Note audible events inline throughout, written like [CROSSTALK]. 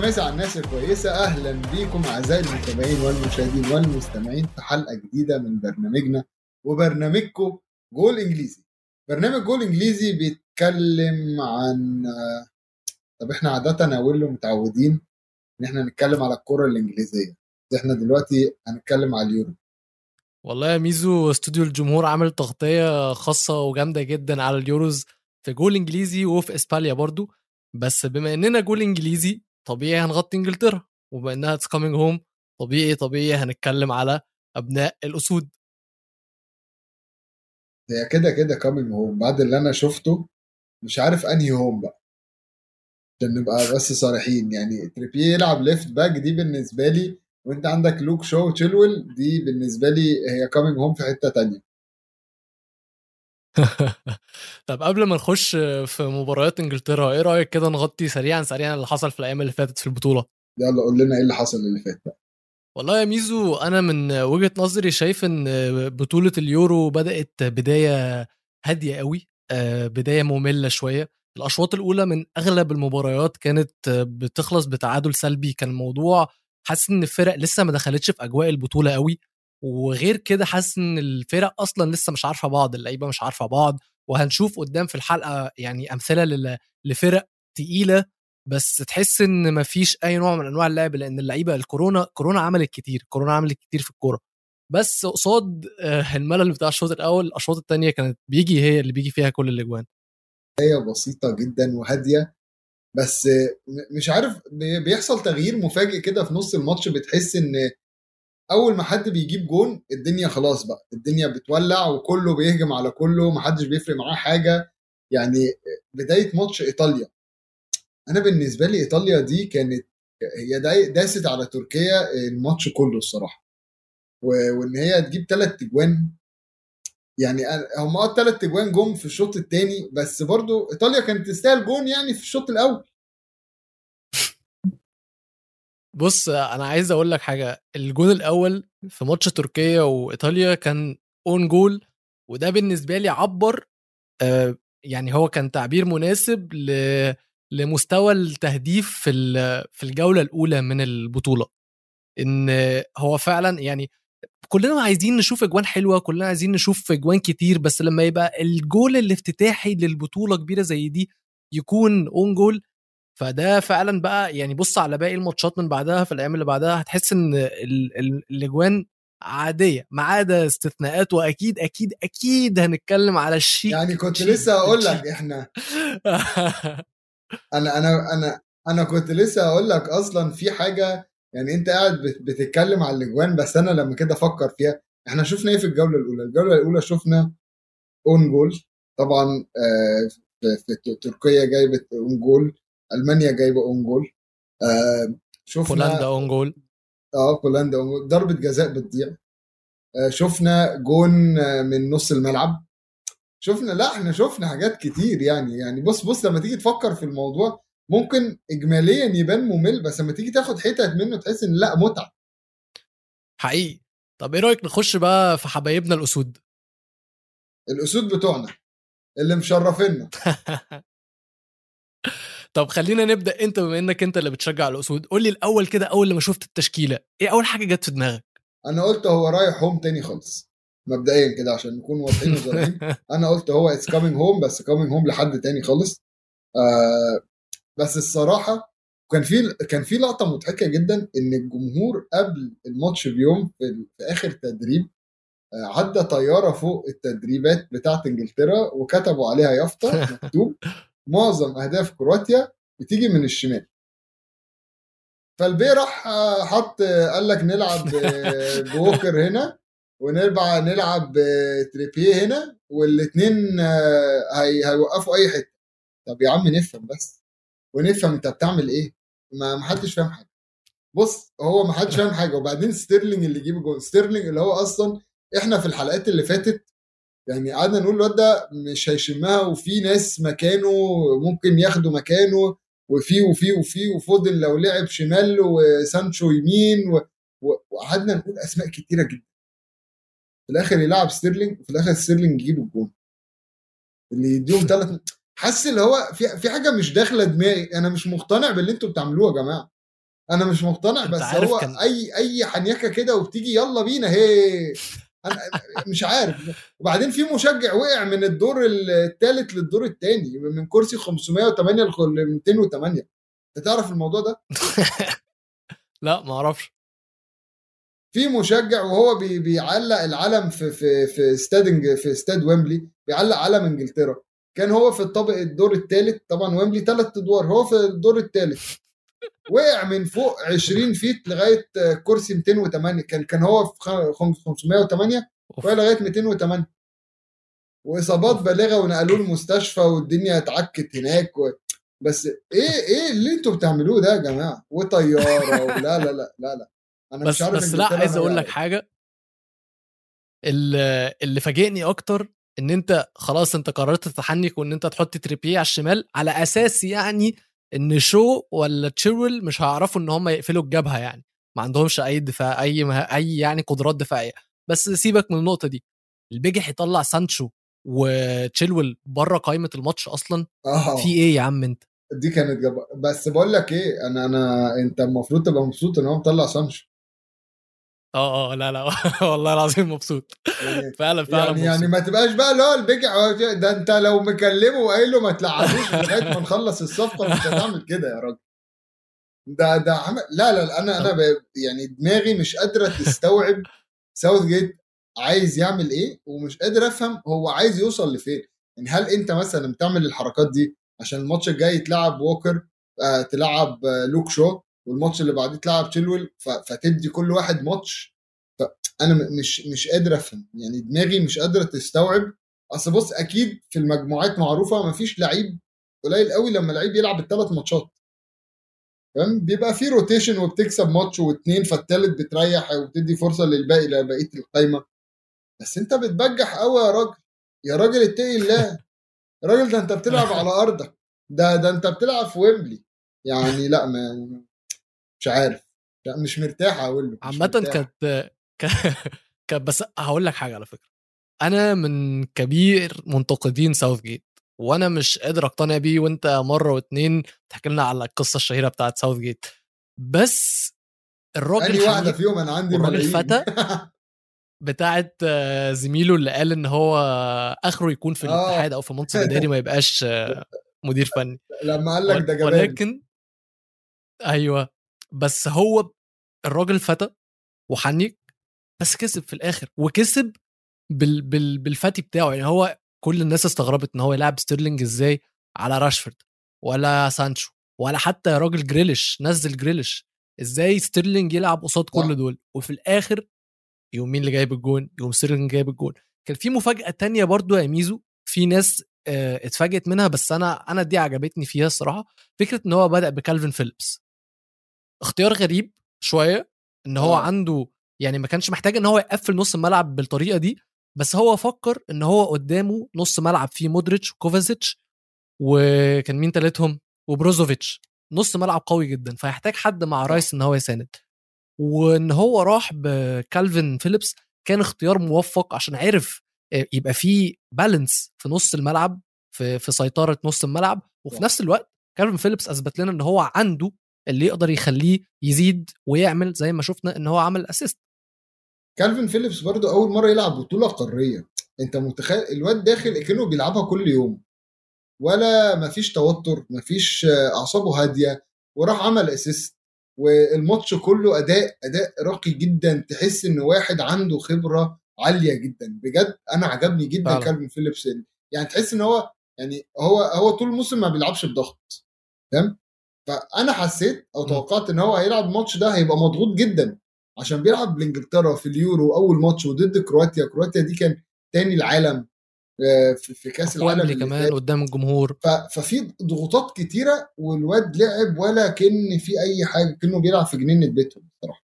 مسا على الناس الكويسة. أهلا بيكم أعزائي المتابعين والمشاهدين والمستمعين في حلقة جديدة من برنامجنا وبرنامجكم جول إنجليزي. برنامج جول إنجليزي بيتكلم عن طب إحنا عادة أقول متعودين إن إحنا نتكلم على الكرة الإنجليزية. إحنا دلوقتي هنتكلم على اليورو. والله يا ميزو استوديو الجمهور عامل تغطية خاصة وجامدة جدا على اليوروز في جول إنجليزي وفي إسبانيا برضو. بس بما إننا جول إنجليزي طبيعي هنغطي إنجلترا وبما إنها it's coming home طبيعي طبيعي هنتكلم على أبناء الأسود. هي كده كده coming home بعد اللي أنا شفته مش عارف أنهي home بقى. عشان نبقى بس صريحين يعني تريبيه يلعب left back دي بالنسبة لي وأنت عندك لوك شو وتشيلويل دي بالنسبة لي هي coming home في حتة تانية. [LAUGHS] طب قبل ما نخش في مباريات إنجلترا إيه رأيك كده نغطي سريعا سريعا اللي حصل في الأيام اللي فاتت في البطولة؟ يلا قول لنا إيه اللي حصل اللي فات بقى. والله يا ميزو أنا من وجهة نظري شايف إن بطولة اليورو بدأت بداية هادية قوي بداية مملة شوية. الأشواط الأولى من أغلب المباريات كانت بتخلص بتعادل سلبي. كان الموضوع حاسس إن الفرق لسه ما دخلتش في أجواء البطولة قوي. وغير كده حاسس إن الفرق أصلا لسه مش عارفة بعض اللعيبة مش عارفة بعض وهنشوف قدام في الحلقة يعني أمثلة لفرق تقيلة بس تحس إن مفيش أي نوع من أنواع اللعب لأن اللعيبة الكورونا كورونا عملت كتير كورونا عملت كتير في الكورة. بس قصاد الملل بتاع الشوط الأول الأشواط الثانية كانت بيجي هي اللي بيجي فيها كل الأجوان. هي بسيطة جدا وهادية بس مش عارف بيحصل تغيير مفاجئ كده في نص الماتش بتحس إن أول ما حد بيجيب جون الدنيا خلاص بقى. الدنيا بتولع وكله بيهجم على كله محدش بيفرق معاه حاجة. يعني بداية ماتش إيطاليا. أنا بالنسبة لي إيطاليا دي كانت هي داست على تركيا الماتش كله الصراحة. وإن هي تجيب ثلاث اجوان يعني هم آه ثلاث اجوان جم في الشوط الثاني بس برضو إيطاليا كانت تستاهل جون يعني في الشوط الأول. بص أنا عايز أقول لك حاجة الجون الأول في ماتش تركيا وإيطاليا كان own goal وده بالنسبة لي عبر آه يعني هو كان تعبير مناسب لمستوى التهديف في في الجولة الأولى من البطولة. إن هو فعلا يعني كلنا عايزين نشوف أجوان حلوة كلنا عايزين نشوف أجوان كتير بس لما يبقى الجول الافتتاحي للبطولة كبيرة زي دي يكون اون جول فده فعلا بقى يعني بص على باقي الماتشات من بعدها في الأيام اللي بعدها هتحس إن الأجوان عادية ما عدا استثناءات وأكيد أكيد أكيد هنتكلم على الشيك يعني كنت لسه أقول لك إحنا [LAUGHS] أنا أنا أنا أنا كنت لسه أقول لك أصلا في حاجة يعني أنت قاعد بتتكلم على الأجوان بس أنا لما كده أفكر فيها إحنا شفنا إيه في الجولة الأولى؟ الجولة الأولى شفنا own goal طبعا في تركيا جايبة own goal ألمانيا جايبة own goal آه شفنا بولندا own goal آه بولندا own goal ضربة جزاء بتضيع. آه شفنا جون آه من نص الملعب. شفنا لا إحنا شفنا حاجات كتير يعني. يعني بص بص لما تيجي تفكر في الموضوع ممكن اجماليا يبان ممل بس لما تيجي تاخد حتت منه تحس إن لا متعة. حقيقي. طب إيه رأيك نخش بقى في حبايبنا الأسود؟ الأسود بتوعنا اللي مشرفينا [LAUGHS] طب خلينا نبدأ أنت بما إنك أنت اللي بتشجع الأسود قول لي الأول كده أول لما شفت التشكيلة إيه أول حاجة جت في دماغك؟ أنا قلت هو رايح home تاني خالص مبدئيا كده عشان نكون واضحين وصريحين [LAUGHS] أنا قلت هو it's coming home بس coming home لحد تاني خالص. آه بس الصراحة كان في كان في لقطة مضحكة جدا إن الجمهور قبل الماتش بيوم في, في آخر تدريب آه عدى طيارة فوق التدريبات بتاعت إنجلترا وكتبوا عليها يافطة مكتوب. [LAUGHS] معظم أهداف كرواتيا بتيجي من الشمال. فالبيه راح حط قال لك نلعب ووكر هنا ونرجع نلعب تريبيير هنا والاثنين هي هيوقفوا أي حتة. طب يا عم نفهم بس. ونفهم أنت بتعمل إيه؟ ما حدش فاهم حاجة. بص هو ما حدش فاهم حاجة. وبعدين ستيرلينج اللي يجيب جول ستيرلينج اللي هو أصلا إحنا في الحلقات اللي فاتت يعني قعدنا نقول الواد ده مش هيشمها وفي ناس مكانه ممكن ياخدوا مكانه. وفي وفي وفي وفضل لو لعب شمال وسانشو يمين وقعدنا نقول أسماء كتيرة جدا. في الآخر يلعب ستيرلينج وفي الآخر ستيرلينج يجيب الجون. اللي يديهم ثلاث حاسس اللي هو في في حاجة مش داخلة دماغي. أنا مش مقتنع باللي أنتوا بتعملوه يا جماعة. أنا مش مقتنع بس هو كان- اي أي حنيكة كده وبتيجي يلا بينا هي أنا مش عارف. وبعدين في مشجع وقع من الدور الثالث للدور الثاني من كرسي 508 ل 208 أنت تعرف الموضوع ده؟ [LAUGHS] لا ما أعرفش. في مشجع وهو بي بيعلق العلم في في في استاد في استاد ويمبلي بيعلق علم إنجلترا. كان هو في الطابق الدور الثالث طبعا ويمبلي ثلاث أدوار هو في الدور الثالث وقع من فوق 20 feet لغاية كرسي 208 كان كان هو في خم- 508 أوف. وقع لغاية 208 وإصابات بالغة ونقلوه المستشفى والدنيا اتعكت هناك و... بس إيه إيه اللي أنتوا بتعملوه ده يا جماعة؟ وطيارة ولا لا لا لا لا أنا بس مش عارف بس لا عايز أقول لك حاجة. اللي, اللي فاجئني أكتر إن أنت خلاص أنت قررت تتحنك وإن أنت تحط تريبيه على الشمال على أساس يعني إن شو ولا تشيرول مش هيعرفوا إن هم يقفلوا الجبهة يعني. ما عندهمش أي دفاع أي مه... أي يعني قدرات دفاعية. بس سيبك من النقطة دي. البيجح يطلع سانشو وتشيلويل بره قائمة الماتش أصلا؟ آه. في إيه يا عم أنت؟ دي كانت جب... بس بقول لك إيه أنا أنا أنت المفروض تبقى مبسوط إن هو مطلع سانشو. آه آه لا لا [LAUGHS] والله العظيم مبسوط يعني [LAUGHS] فعلا فعلا يعني, مبسوط. يعني ما تبقاش بقى اللي هو البجع ده انت لو مكلمه وقايل له ما تلعبوش لغايه ما نخلص الصفقة مش هتعمل كده يا راجل ده ده عمل لا لا لا، أنا أنا. يعني دماغي مش قادرة تستوعب ساوث جيت عايز يعمل إيه ومش قادر أفهم هو عايز يوصل لفين يعني هل أنت مثلا بتعمل الحركات دي عشان الماتش الجاي تلعب ووكر آه تلعب آه لوك شو والماتش اللي بعديه تلعب تشيلويل ف... فتدي كل واحد ماتش. أنا مش مش قادر أفهم. يعني دماغي مش قادرة تستوعب. أصل بص أكيد في المجموعات معروفة مفيش لعيب قليل قوي لما لعيب يلعب الثلاث ماتشات. فاهم بيبقى في rotation وبتكسب ماتش واثنين فالتالت بتريح وبتدي فرصة للباقي لبقية القايمة. بس أنت بتبجح قوي يا راجل. يا راجل اتقي الله. راجل ده أنت بتلعب على أرضك. ده ده أنت بتلعب في ويمبلي. يعني لا ما مش عارف. لا مش مرتاح أقول له عامة. كانت [LAUGHS] كانت بس هقول لك حاجة على فكرة. أنا من كبير منتقدين ساوث جيت وأنا مش قادر أقتنع بيه وأنت مرة واتنين تحكي لنا على القصة الشهيرة بتاعت ساوث جيت بس الراجل واحدة حنيك فيهم؟ أنا عندي ملايين. فتى [LAUGHS] بتاعت زميله اللي قال إن هو آخره يكون في آه. الاتحاد أو في منصب إداري ما يبقاش [LAUGHS] مدير فني. لما قال لك ده جبان. ولكن أيوه. بس هو الراجل فتى وحنيك بس كسب في الآخر وكسب بال بال بالفتي بتاعه. يعني هو كل الناس استغربت إن هو يلعب ستيرلينج إزاي على راشفورد ولا سانشو ولا حتى يا راجل جريليش نزل جريليش. إزاي ستيرلينج يلعب قصاد. كل دول؟ وفي الآخر يوم مين اللي جايب الجون؟ يوم ستيرلينج جايب الجون. كان في مفاجأة تانية برضو يا ميزو في ناس آه، اتفاجئت منها بس أنا أنا دي عجبتني فيها الصراحة. فكرة إن هو بدأ بكالفين فيليبس. اختيار غريب شوية إن هو آه. عنده يعني ما كانش محتاج إن هو يقفل نص الملعب بالطريقة دي بس هو فكر إن هو قدامه نص ملعب فيه مودريتش وكوفازيتش وكان مين تالتهم وبروزوفيتش نص ملعب قوي جدا فيحتاج حد مع صح. رايس إن هو يساند وإن هو راح بكالفين فيليبس كان اختيار موفق عشان عرف يبقى فيه balance في نص الملعب في في سيطرة نص الملعب وفي صح. نفس الوقت كالفين فيليبس أثبت لنا إن هو عنده اللي يقدر يخليه يزيد ويعمل زي ما شفنا إن هو عمل assist كالفين فيليبس برضو أول مرة يلعب بطولة قارية. أنت متخيل؟ الواد داخل كانه بيلعبها كل يوم. ولا مفيش توتر مفيش أعصابه هادية. وراح عمل assist والماتش كله أداء أداء راقي جدا. تحس إن واحد عنده خبرة عالية جدا. بجد أنا عجبني جدا. كالفين فيليبس. يعني تحس إن هو يعني هو هو طول الموسم ما بيلعبش بضغط. تمام؟ فأنا حسيت أو. توقعت إن هو هيلعب الماتش ده هيبقى مضغوط جدا عشان بيلعب بإنجلترا في اليورو أول ماتش وضد كرواتيا كرواتيا دي كان تاني العالم آه، في كأس العالم كمان. قدام الجمهور ففي ضغوطات كتيرة والواد لعب ولا كأن في أي حاجة كأنه بيلعب في جنينة بيتهم بصراحة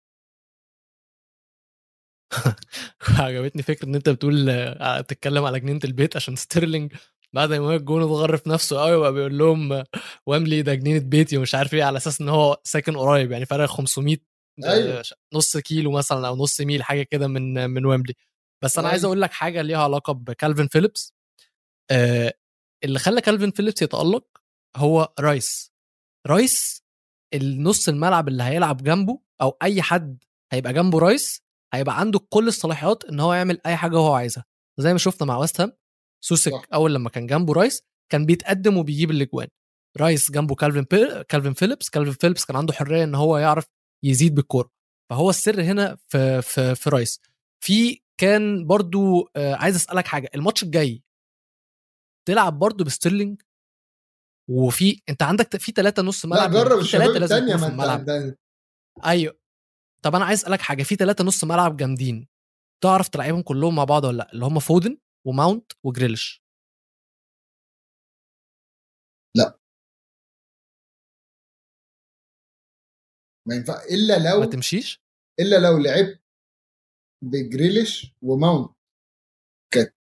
[LAUGHS] عجبتني فكرة إن أنت بتقول آه، تتكلم على جنينة البيت عشان ستيرلينج بعد ما الجون اتغر في نفسه قوي وبقى بيقول لهم ويمبلي ده جنينة بيتي ومش عارف إيه على أساس إن هو ساكن قريب يعني فرق 500 آه، أيوة. نص كيلو مثلا أو نص ميل حاجة كده من من ويمبلي بس أنا عايز أيوة. أقول لك حاجة ليها علاقة بكالفين فيليبس. آه اللي خلى كالفين فيليبس يتألق هو رايس. رايس النص الملعب اللي هيلعب جنبه أو أي حد هيبقى جنبه رايس هيبقى عنده كل الصلاحيات إن هو يعمل أي حاجة هو عايزها. زي ما شفنا مع ويست هام. سوتشيك صح. أول لما كان جنبه رايس كان بيتقدم وبيجيب الأجوان. رايس جنبه كالفين بي... كالفين فيليبس كالفين فيليبس كان عنده حرية إن هو يعرف يزيد بالكورة. فهو السر هنا في في في رايس. في كان برضو آه، عايز أسألك حاجة. الماتش الجاي تلعب برضو بستيرلينج؟ وفي أنت عندك في ثلاثة نص لا ملعب جرب في الشباب يكونوا ما الملعب. أيوه. طب أنا عايز أسألك حاجة. في ثلاثة نص ملعب جامدين تعرف تلعبهم كلهم مع بعض ولا لأ؟ اللي هم فودن وماونت وجريليش ما ينفع إلا لو ما تمشيش؟ إلا لو لعبت بجريليش وماونت كانت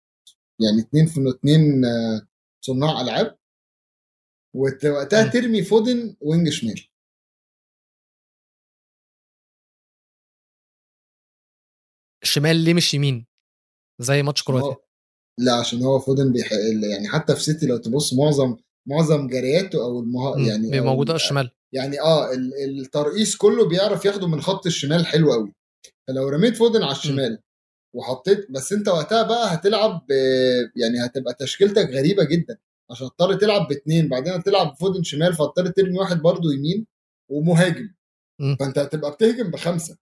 يعني اتنين في اتنين آه، صناع ألعاب. وقتها. ترمي فودن wing شمال. الشمال ليه مش يمين زي ماتش كرواتيا. لا عشان هو فودن بيح... يعني حتى في سيتي لو تبص معظم معظم جرياته أو المها... يعني بيبقى أو موجود على ال- الشمال. يعني آه ال- الترقيص كله بيعرف ياخده من خط الشمال حلو قوي فلو رميت فودن على الشمال وحطيت بس أنت وقتها بقى هتلعب ب... يعني هتبقى تشكيلتك غريبة جدا عشان تضطر تلعب باثنين بعدين هتلعب بفودن شمال فاضطر ترمي واحد برضو يمين ومهاجم. مم. فأنت هتبقى بتهجم بخمسة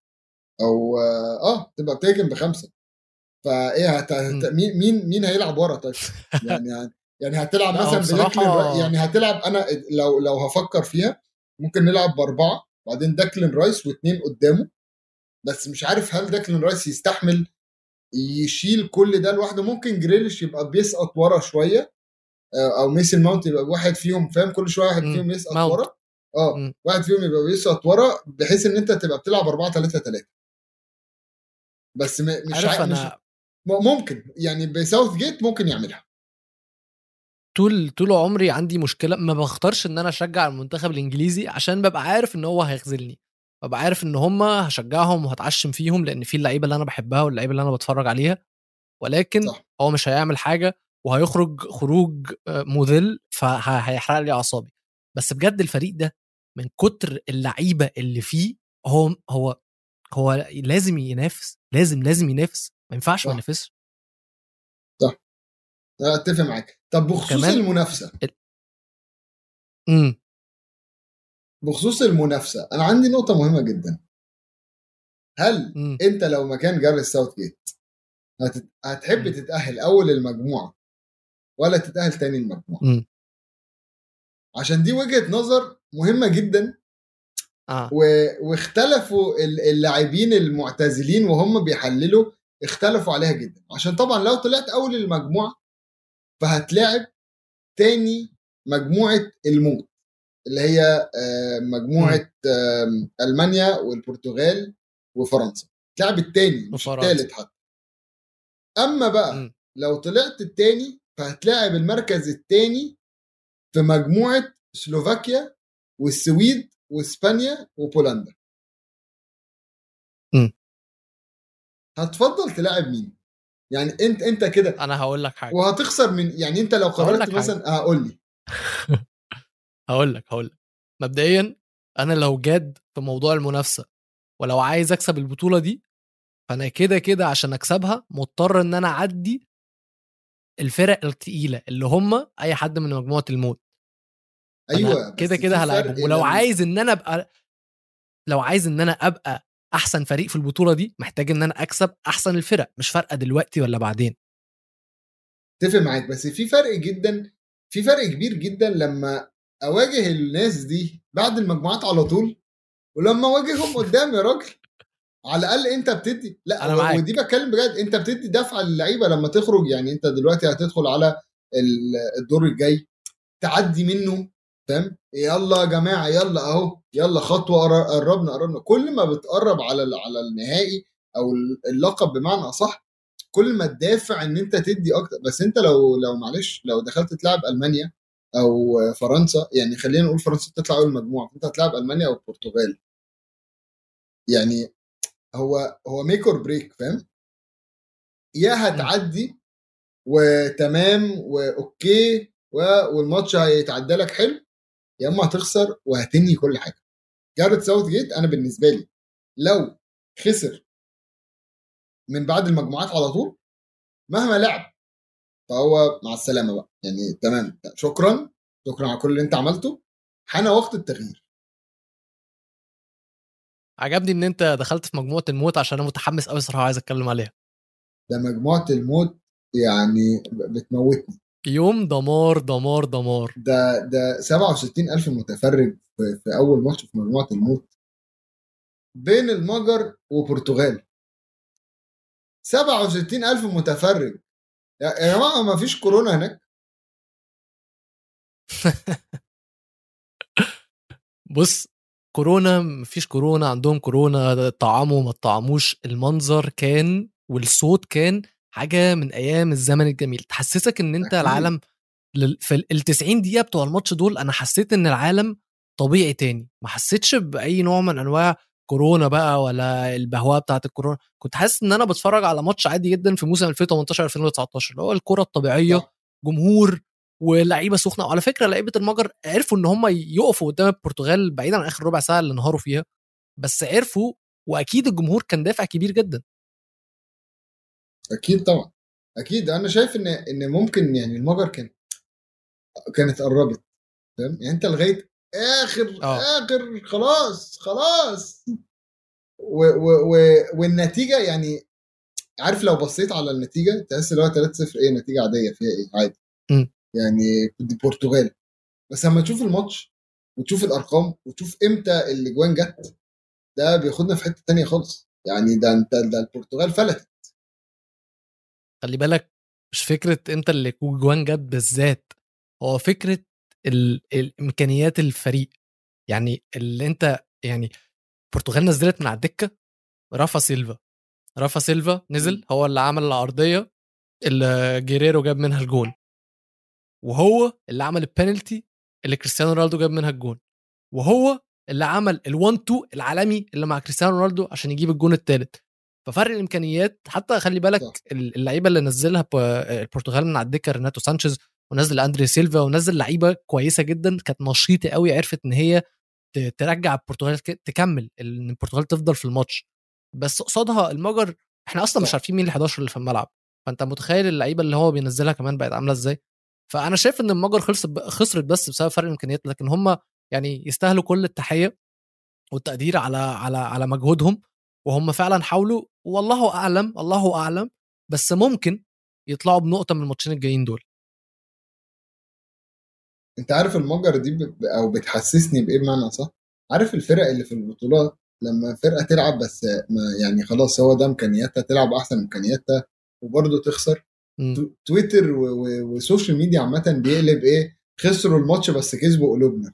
أو آه تبقى بتهجم بخمسة. فإيه هت... هت... مم. مين مين مين هيلعب ورا طيب [LAUGHS] يعني يعني هتلعب لا، هو مثلا بداكلين يعني هتلعب أنا لو لو هفكر فيها ممكن نلعب بأربعة بعدين داكلين رايس واثنين قدامه بس مش عارف هل داكلين رايس يستحمل يشيل كل ده لوحده ممكن جريليش يبقى بيسقط ورا شوية آه، أو ميسن ماونت يبقى واحد فيهم فاهم كل شوية واحد مم. فيهم يسقط ماونت. ورا آه مم. واحد فيهم يبقى بيسقط ورا بحيث إن أنت تبقى بتلعب 4 3 3 بس مش عارف عا- مش أنا م- ممكن. يعني بساوث جيت ممكن يعملها. طول طول عمري عندي مشكلة ما بختارش إن أنا أشجع المنتخب الإنجليزي عشان ببقى عارف إن هو هيخذلني. ببقى عارف إن هم هشجعهم وهتعشم فيهم لأن في اللعيبة اللي أنا بحبها واللعيبة اللي أنا بتفرج عليها. ولكن صح. هو مش هيعمل حاجة وهيخرج خروج آه، مذل فهيحرق لي أعصابي. بس بجد الفريق ده من كتر اللعيبة اللي فيه هو هو هو لازم ينافس لازم لازم ينافس ما ينفعش ما صح. ينافسش أنا أتفق معاك. طب بخصوص كمان- المنافسة. امم. بخصوص المنافسة أنا عندي نقطة مهمة جدا. هل امم. أنت لو مكان جاريس ساوث جيت هت... هتحب مم. تتأهل أول المجموعة ولا تتأهل تاني المجموعة؟ امم. عشان دي وجهة نظر مهمة جدا. آه. و... واختلفوا ال- اللاعبين المعتزلين وهم بيحللوا اختلفوا عليها جدا. عشان طبعا لو طلعت أول المجموعة فهتلاعب تاني مجموعة الموت اللي هي آه، مجموعة ألمانيا والبرتغال وفرنسا. تلعب التاني مش. التالت حتى. أما بقى. لو طلعت التاني فهتلاعب المركز التاني في مجموعة سلوفاكيا والسويد وإسبانيا وبولندا. هتفضل تلاعب مين؟ يعني انت انت كده. أنا هقول لك حاجة. وهتخسر من يعني انت لو هقول قررت. مثلا آه قول لي. [LAUGHS] هقول لك هقول لك. مبدئيا أنا لو جاد في موضوع المنافسة ولو عايز أكسب البطولة دي فأنا كده كده عشان أكسبها مضطر إن أنا أعدي الفرق التقيلة اللي هم أي حد من مجموعة الموت. أيوه كده كده هلاعبهم. ولو لما- عايز إن أنا أبقى لو عايز إن أنا أبقى أحسن فريق في البطولة دي محتاج إن أنا أكسب أحسن الفرق مش فارقة دلوقتي ولا بعدين اتفق معاك بس في فرق جدا في فرق كبير جدا لما أواجه الناس دي بعد المجموعات على طول ولما أواجههم قدام يا راجل على الأقل أنت بتدي لأ أنا و- معاك. ودي بتكلم بجد أنت بتدي دفعه للعيبة لما تخرج يعني أنت دلوقتي هتدخل على ال- الدور الجاي تعدي منه فاهم يلا يا جماعة يلا أهو يلا خطوة قر- قربنا قربنا. كل ما بتقرب على على النهائي أو اللقب بمعنى أصح كل ما تدافع إن أنت تدي أكتر. بس أنت لو لو معلش لو دخلت تلعب ألمانيا أو فرنسا يعني خلينا نقول فرنسا تطلع أول مجموعة أنت هتلعب ألمانيا أو البرتغال. يعني هو هو make or break فاهم؟ يا هتعدي وتمام و okay والماتش هيتعدى لك حلو يا إما هتخسر وهتنهي كل حاجة. جاريت ساوث جيت أنا بالنسبة لي لو خسر من بعد المجموعات على طول مهما لعب فهو مع السلامة بقى. يعني تمام. شكرا. شكرا على كل اللي أنت عملته. حان وقت التغيير. عجبني إن أنت دخلت في مجموعة الموت عشان أنا متحمس قوي صراحة عايز أتكلم عليها. ده مجموعة الموت يعني بتموتني. يوم دمار دمار دمار. ده ده 67 ألف متفرج في, في أول ماتش في مجموعة الموت. بين المجر وبرتغال. 67 ألف متفرج. يا جماعة ما فيش كورونا هناك؟ [LAUGHS] بص كورونا مفيش كورونا عندهم كورونا طعموا ما طعموش. المنظر كان والصوت كان حاجة من أيام الزمن الجميل. تحسسك إن أنت أكيد. العالم في ال 90 دقيقة بتوع الماتش دول أنا حسيت إن العالم طبيعي تاني. ما حسيتش بأي نوع من أنواع كورونا بقى ولا البهوأة بتاعت الكورونا. كنت حاسس إن أنا بتفرج على ماتش عادي جدا في موسم 2018 2019 اللي هو الكرة الطبيعية جمهور ولعيبه سخنة. وعلى فكرة لعيبة المجر عرفوا إن هم يقفوا قدام البرتغال بعيدا عن آخر ربع ساعة اللي انهاروا فيها. بس عرفوا وأكيد الجمهور كان دافع كبير جدا. أكيد طبعا. أكيد. أنا شايف إن إن ممكن يعني المجر كان كانت قربت. فاهم؟ يعني أنت لغاية آخر أوه. آخر خلاص خلاص. و و و والنتيجة يعني عارف لو بصيت على النتيجة تحس اللي هو 3 0 إيه نتيجة عادية فيها إيه؟ عادي. م. يعني دي البرتغال بس لما تشوف الماتش وتشوف الأرقام وتشوف إمتى الأجوان جت ده بياخدنا في حتة تانية خالص. يعني ده أنت ده البرتغال فلتت. خلي بالك مش فكرة أنت اللي جوان جت بالذات هو فكرة ال... الامكانيات الفريق. يعني اللي أنت يعني البرتغال نزلت من على الدكة رافا سيلفا. رافا سيلفا نزل هو اللي عمل العرضية اللي جيريرو جاب منها الجول. وهو اللي عمل البنالتي اللي كريستيانو رونالدو جاب منها الجول. وهو اللي عمل ال1 2 العالمي اللي مع كريستيانو رونالدو عشان يجيب الجون الثالث ففرق الإمكانيات حتى خلي بالك اللعيبة اللي نزلها البرتغال من على الدكة ريناتو سانشيز ونزل أندري سيلفا ونزل لعيبة كويسة جدا كانت نشيطة قوي عرفت إن هي ترجع البرتغال تكمل إن البرتغال تفضل في الماتش. بس قصادها المجر إحنا أصلا مش عارفين مين ال 11 اللي في الملعب. فأنت متخيل اللعيبة اللي هو بينزلها كمان بقت عاملة إزاي؟ فأنا شايف إن المجر خلصت خسرت بس بسبب فرق الإمكانيات لكن هم يعني يستاهلوا كل التحية والتقدير على على على مجهودهم وهم فعلا حاولوا والله أعلم الله أعلم بس ممكن يطلعوا بنقطة من الماتشين الجايين دول. أنت عارف المجر دي ب... أو بتحسسني بإيه بمعنى صح؟ عارف الفرق اللي في البطولات لما فرقة تلعب بس ما يعني خلاص هو ده إمكانياتها تلعب أحسن إمكانياتها وبرضه تخسر. م. تويتر وال social media عامة بيقلب إيه؟ خسروا الماتش بس كسبوا قلوبنا.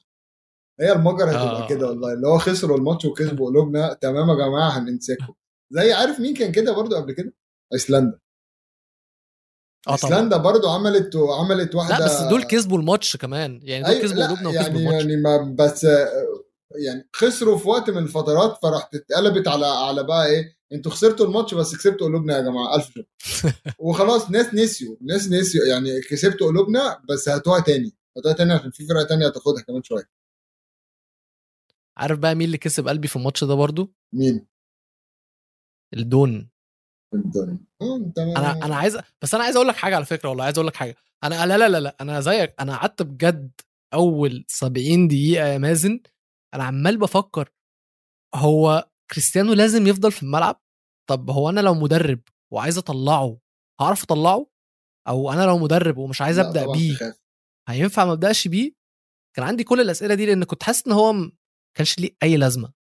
هي المجر هتبقى آه. كده والله اللي هو خسروا الماتش وكسبوا قلوبنا تمام يا جماعة هننساكم. زي عارف مين كان كده برضو قبل كده؟ أيسلندا. آه أيسلندا برضو عملت عملت واحدة لا بس دول كسبوا الماتش كمان. يعني دول كسبوا قلوبنا يعني وكسبوا الماتش. يعني ما بس يعني خسروا في وقت من الفترات فراحت اتقلبت على على بقى إيه؟ أنتوا خسرتوا الماتش بس كسبتوا قلوبنا يا جماعة. ألف شكر. [LAUGHS] وخلاص ناس نسيوا ناس نسيوا. يعني كسبتوا قلوبنا بس هاتوها تاني. هاتوها تاني عشان في فرقة تانية هتاخدها كمان شوية. عارف بقى مين اللي كسب قلبي في الماتش ده برضو؟ مين؟ الدون الدون أنا أنا عايز بس أنا عايز أقول لك حاجة على فكرة والله عايز أقول لك حاجة. أنا لا لا لا أنا زيك أنا قعدت بجد أول 70 دقيقة يا مازن أنا عمال بفكر هو كريستيانو لازم يفضل في الملعب؟ طب هو أنا لو مدرب وعايز أطلعه هعرف أطلعه؟ أو أنا لو مدرب ومش عايز أبدأ بيه هينفع ما أبدأش بيه؟ كان عندي كل الأسئلة دي لأن كنت حاسس إن هو كانش ليه أي لازمة.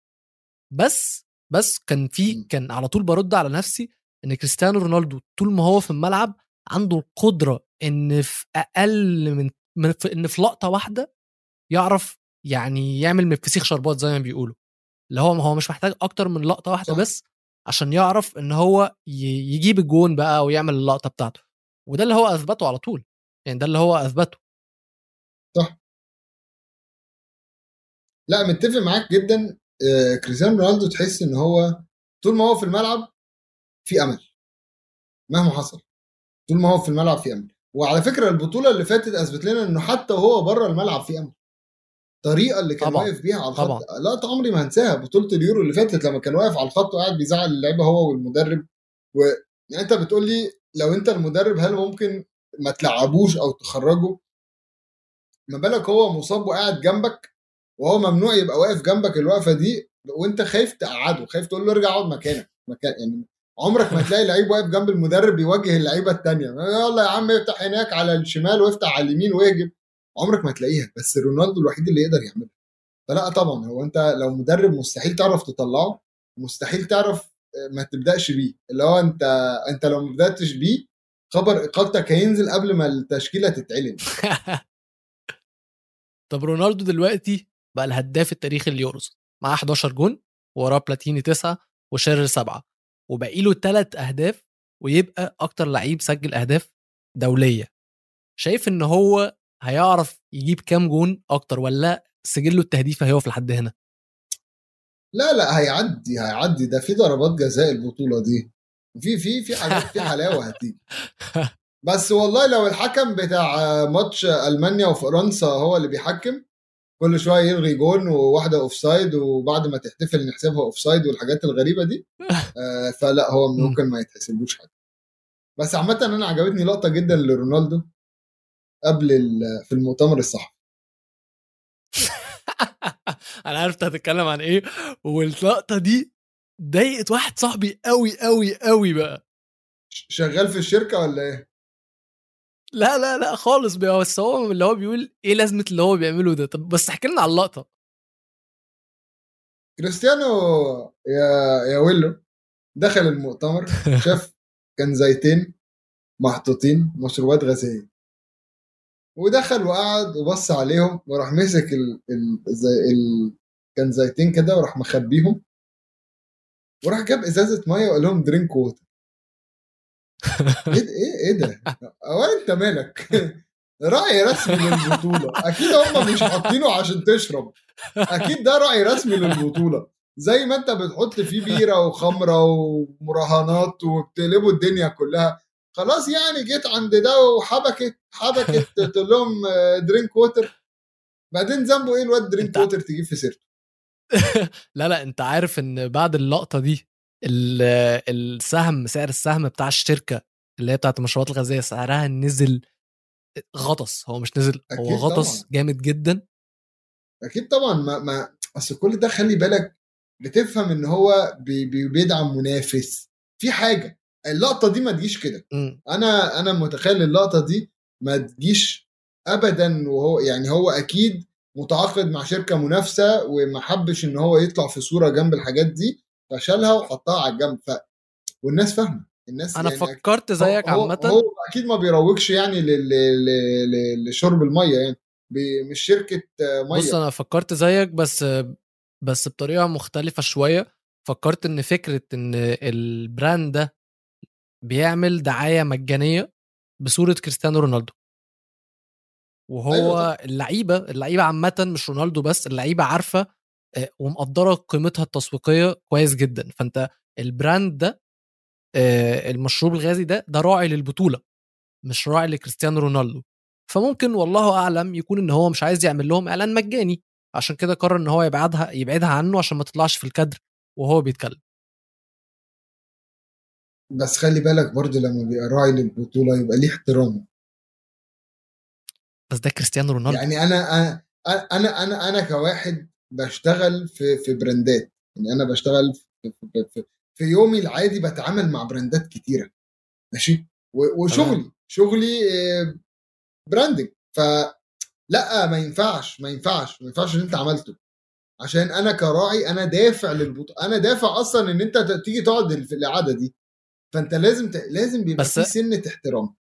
بس بس كان في كان على طول برد على نفسي إن كريستيانو رونالدو طول ما هو في الملعب عنده القدرة إن في أقل من, من في إن في لقطة واحدة يعرف يعني يعمل من الفسيخ شربات زي ما بيقولوا. اللي هو هو مش محتاج أكتر من لقطة واحدة صح. بس عشان يعرف إن هو يجيب الجون بقى ويعمل اللقطة بتاعته. وده اللي هو أثبته على طول. يعني ده اللي هو أثبته. صح. لا متفق معاك جدا كريستيانو رونالدو تحس إن هو طول ما هو في الملعب في أمل. مهما حصل. طول ما هو في الملعب في أمل. وعلى فكرة البطولة اللي فاتت أثبت لنا إنه حتى وهو بره الملعب في أمل. الطريقة اللي كان طبعاً. واقف بيها على الخط. طبعاً. لا عمري ما هنساها. بطولة اليورو اللي فاتت لما كان واقف على الخط وقاعد بيزعل اللعيبة هو والمدرب. و يعني أنت بتقول لي لو أنت المدرب هل ممكن ما تلعبوش أو تخرجه ما بالك هو مصاب وقاعد جنبك؟ وهو ممنوع يبقى واقف جنبك الوقفة دي وانت خايف تقعده خايف تقول له ارجع اقعد مكانك مكان يعني عمرك ما تلاقي لعيب واقف جنب المدرب بيوجه اللعيبة التانية يلا يا عم افتح هناك على الشمال وافتح على اليمين واهجم. عمرك ما تلاقيها بس رونالدو الوحيد اللي يقدر يعملها. فلا طبعا هو انت لو مدرب مستحيل تعرف تطلعه مستحيل تعرف آه، ما تبدأش بيه. اللي هو انت انت لو ما بدأتش بيه خبر اقالتك هينزل قبل ما التشكيلة تتعلن. [LAUGHS] طب رونالدو دلوقتي بقى الهداف التاريخي اليوروز معاه 11 جون وراه بلاتيني 9 وشيرر 7 وباقي له 3 أهداف ويبقى أكتر لعيب سجل أهداف دولية. شايف إن هو هيعرف يجيب كام جون أكتر ولا سجله التهديفي هيقف لحد هنا. لا لا هيعدي هيعدي. ده في ضربات جزاء البطولة دي. في في في حاجات في حلاوة هتيجي. [LAUGHS] بس والله لو الحكم بتاع ماتش ألمانيا وفرنسا هو اللي بيحكم كل شوية يلغي جون وواحدة offside وبعد ما تحتفل نحسبها offside والحاجات الغريبة دي. [LAUGHS] آه، فلا هو ممكن ما يتحسبوش حاجة. بس عامة أنا عجبتني لقطة جدا لرونالدو قبل ال- في المؤتمر الصحفي. [LAUGHS] أنا عرفت هتتكلم عن إيه. واللقطة دي ضايقت واحد صاحبي قوي قوي قوي بقى. شغال في الشركة ولا إيه؟ لا لا لا خالص بس هو اللي هو بيقول إيه لازمة اللي هو بيعمله ده؟ طب بس احكي لنا على اللقطة. كريستيانو يا يا ويلو دخل المؤتمر [LAUGHS] شاف كانزيتين محطوطين مشروبات غازية. ودخل وقعد وبص عليهم وراح مسك ال... ال... زي ال... كانزيتين كده وراح مخبيهم. وراح جاب إزازة مية وقال لهم drink water إيه ده- إيه إيه ده؟ هو انت مالك؟ راعي رسمي للبطولة. أكيد هم مش حاطينه عشان تشرب. أكيد ده راعي رسمي للبطولة. زي ما أنت بتحط فيه بيرة وخمرة ومراهنات وبتقلبوا الدنيا كلها. خلاص يعني جيت عند ده وحبكت حبكت تقول لهم drink water بعدين ذنبه إيه الواد drink water تجيب في سيرته؟ [LAUGHS] لا لا أنت عارف إن بعد اللقطة دي السهم سعر السهم بتاع الشركة اللي هي بتاعت المشروبات الغازية سعرها نزل غطس. هو مش نزل هو غطس طبعاً. جامد جدا. أكيد طبعا. ما ما أصل كل ده خلي بالك بتفهم إن هو بي بي بيدعم منافس. في حاجة اللقطة دي ما تجيش كده. أنا أنا متخيل اللقطة دي ما تجيش ابدا وهو يعني هو أكيد متعاقد مع شركة منافسة وما حبش إن هو يطلع في صورة جنب الحاجات دي. فشالها وحطها على الجنب. ف والناس فاهمة. الناس أنا يعني فكرت زيك هو, عامة. هو أكيد ما بيروجش يعني لل- لل- لل- لشرب المية يعني. مش شركة مية. بص أنا فكرت زيك بس بس بطريقة مختلفة شوية. فكرت إن فكرة إن البراند ده بيعمل دعاية مجانية بصورة كريستيانو رونالدو. وهو أيوة اللعيبة اللعيبة عامة مش رونالدو بس اللعيبة عارفة ومقدرة قيمتها التسويقية كويس جدا. فأنت ال brand ده المشروب الغازي ده ده راعي للبطولة مش راعي لكريستيانو رونالدو. فممكن والله أعلم يكون إن هو مش عايز يعمل لهم إعلان مجاني. عشان كده قرر إن هو يبعدها يبعدها عنه عشان ما تطلعش في الكادر وهو بيتكلم. بس خلي بالك برضه لما بيبقى راعي للبطولة يبقى ليه احترامه بس ده كريستيانو رونالدو. يعني أنا أنا أنا أنا أنا كواحد بشتغل في في براندات. يعني أنا بشتغل في, في, في, في يومي العادي بتعامل مع brand ات كتيرة. ماشي؟ وشغلي شغلي آه، branding. ف لأ ما ينفعش ما ينفعش ما ينفعش اللي أنت عملته. عشان أنا كراعي أنا دافع للبطوله أنا دافع أصلا إن أنت تيجي تقعد في القعدة دي. فأنت لازم ت... لازم بيبقى بس- في سنة احترام.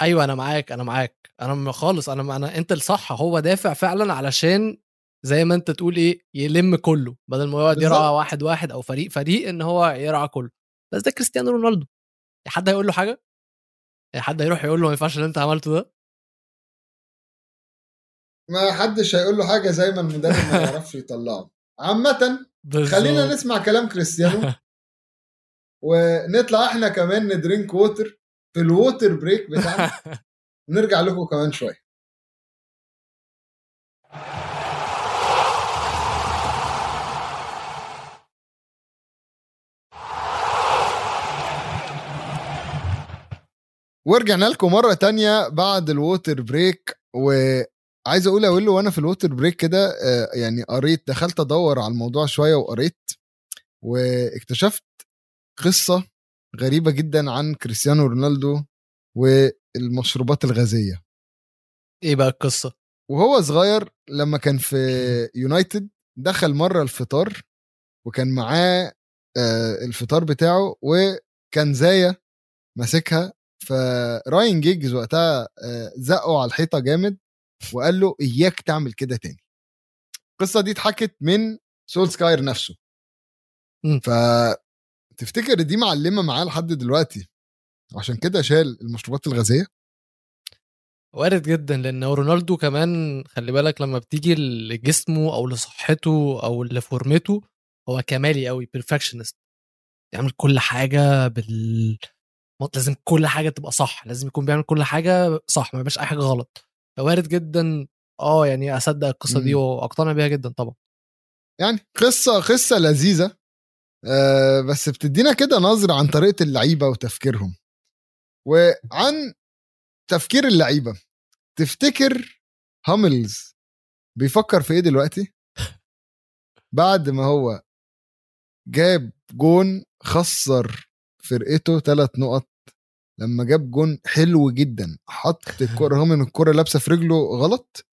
أيوه أنا معاك أنا معاك. أنا خالص أنا أنا أنت الصح هو دافع فعلا علشان زي ما أنت تقول إيه يلم كله بدل ما يقعد يرعى. واحد واحد أو فريق فريق إن هو يرعى كله. بس ده كريستيانو رونالدو. حد هيقول له حاجة؟ حد هيروح يقول له ما ينفعش اللي أنت عملته ده؟ ما حدش هيقول له حاجة زي ما المدرب ما يعرفش [LAUGHS] يطلعه. عامة. خلينا نسمع كلام كريستيانو. [LAUGHS] ونطلع إحنا كمان ن drink water في ال water break بتاعنا. [LAUGHS] ونرجع لكم كمان شوية. ورجعنا لكم مرة تانية بعد ال water break وعايز أقول أقول له وأنا في ال water break كده آه، يعني قريت دخلت أدور على الموضوع شوية وقريت واكتشفت قصة غريبة جدا عن كريستيانو رونالدو والمشروبات الغازية. إيه بقى القصة؟ وهو صغير لما كان في يونايتد دخل مرة الفطار وكان معاه آه، الفطار بتاعه وكانزاية ماسكها فراين جيجز وقتها آه، زقه على الحيطة جامد وقال له إياك تعمل كده تاني. القصة دي اتحكت من سولسكاير نفسه. مم. فتفتكر دي معلمة معاه لحد دلوقتي؟ عشان كده شال المشروبات الغازية؟ وارد جدا لأن رونالدو كمان خلي بالك لما بتيجي لجسمه أو لصحته أو لفورمته هو كمالي قوي perfectionist يعمل كل حاجة بال لازم كل حاجة تبقى صح لازم يكون بيعمل كل حاجة صح ما يبقاش أي حاجة غلط. فوارد جدا آه يعني أصدق القصة دي مم. وأقتنع بيها جدا طبعا. يعني قصة قصة لذيذة آه، بس بتدينا كده نظرة عن طريقة اللعيبة وتفكيرهم. وعن تفكير اللعيبة تفتكر هاملز بيفكر في إيه دلوقتي؟ بعد ما هو جاب جون خسر فرقته ثلاث نقط لما جاب جون حلو جدا حط الكرة رغم إن الكرة لابسة في رجله غلط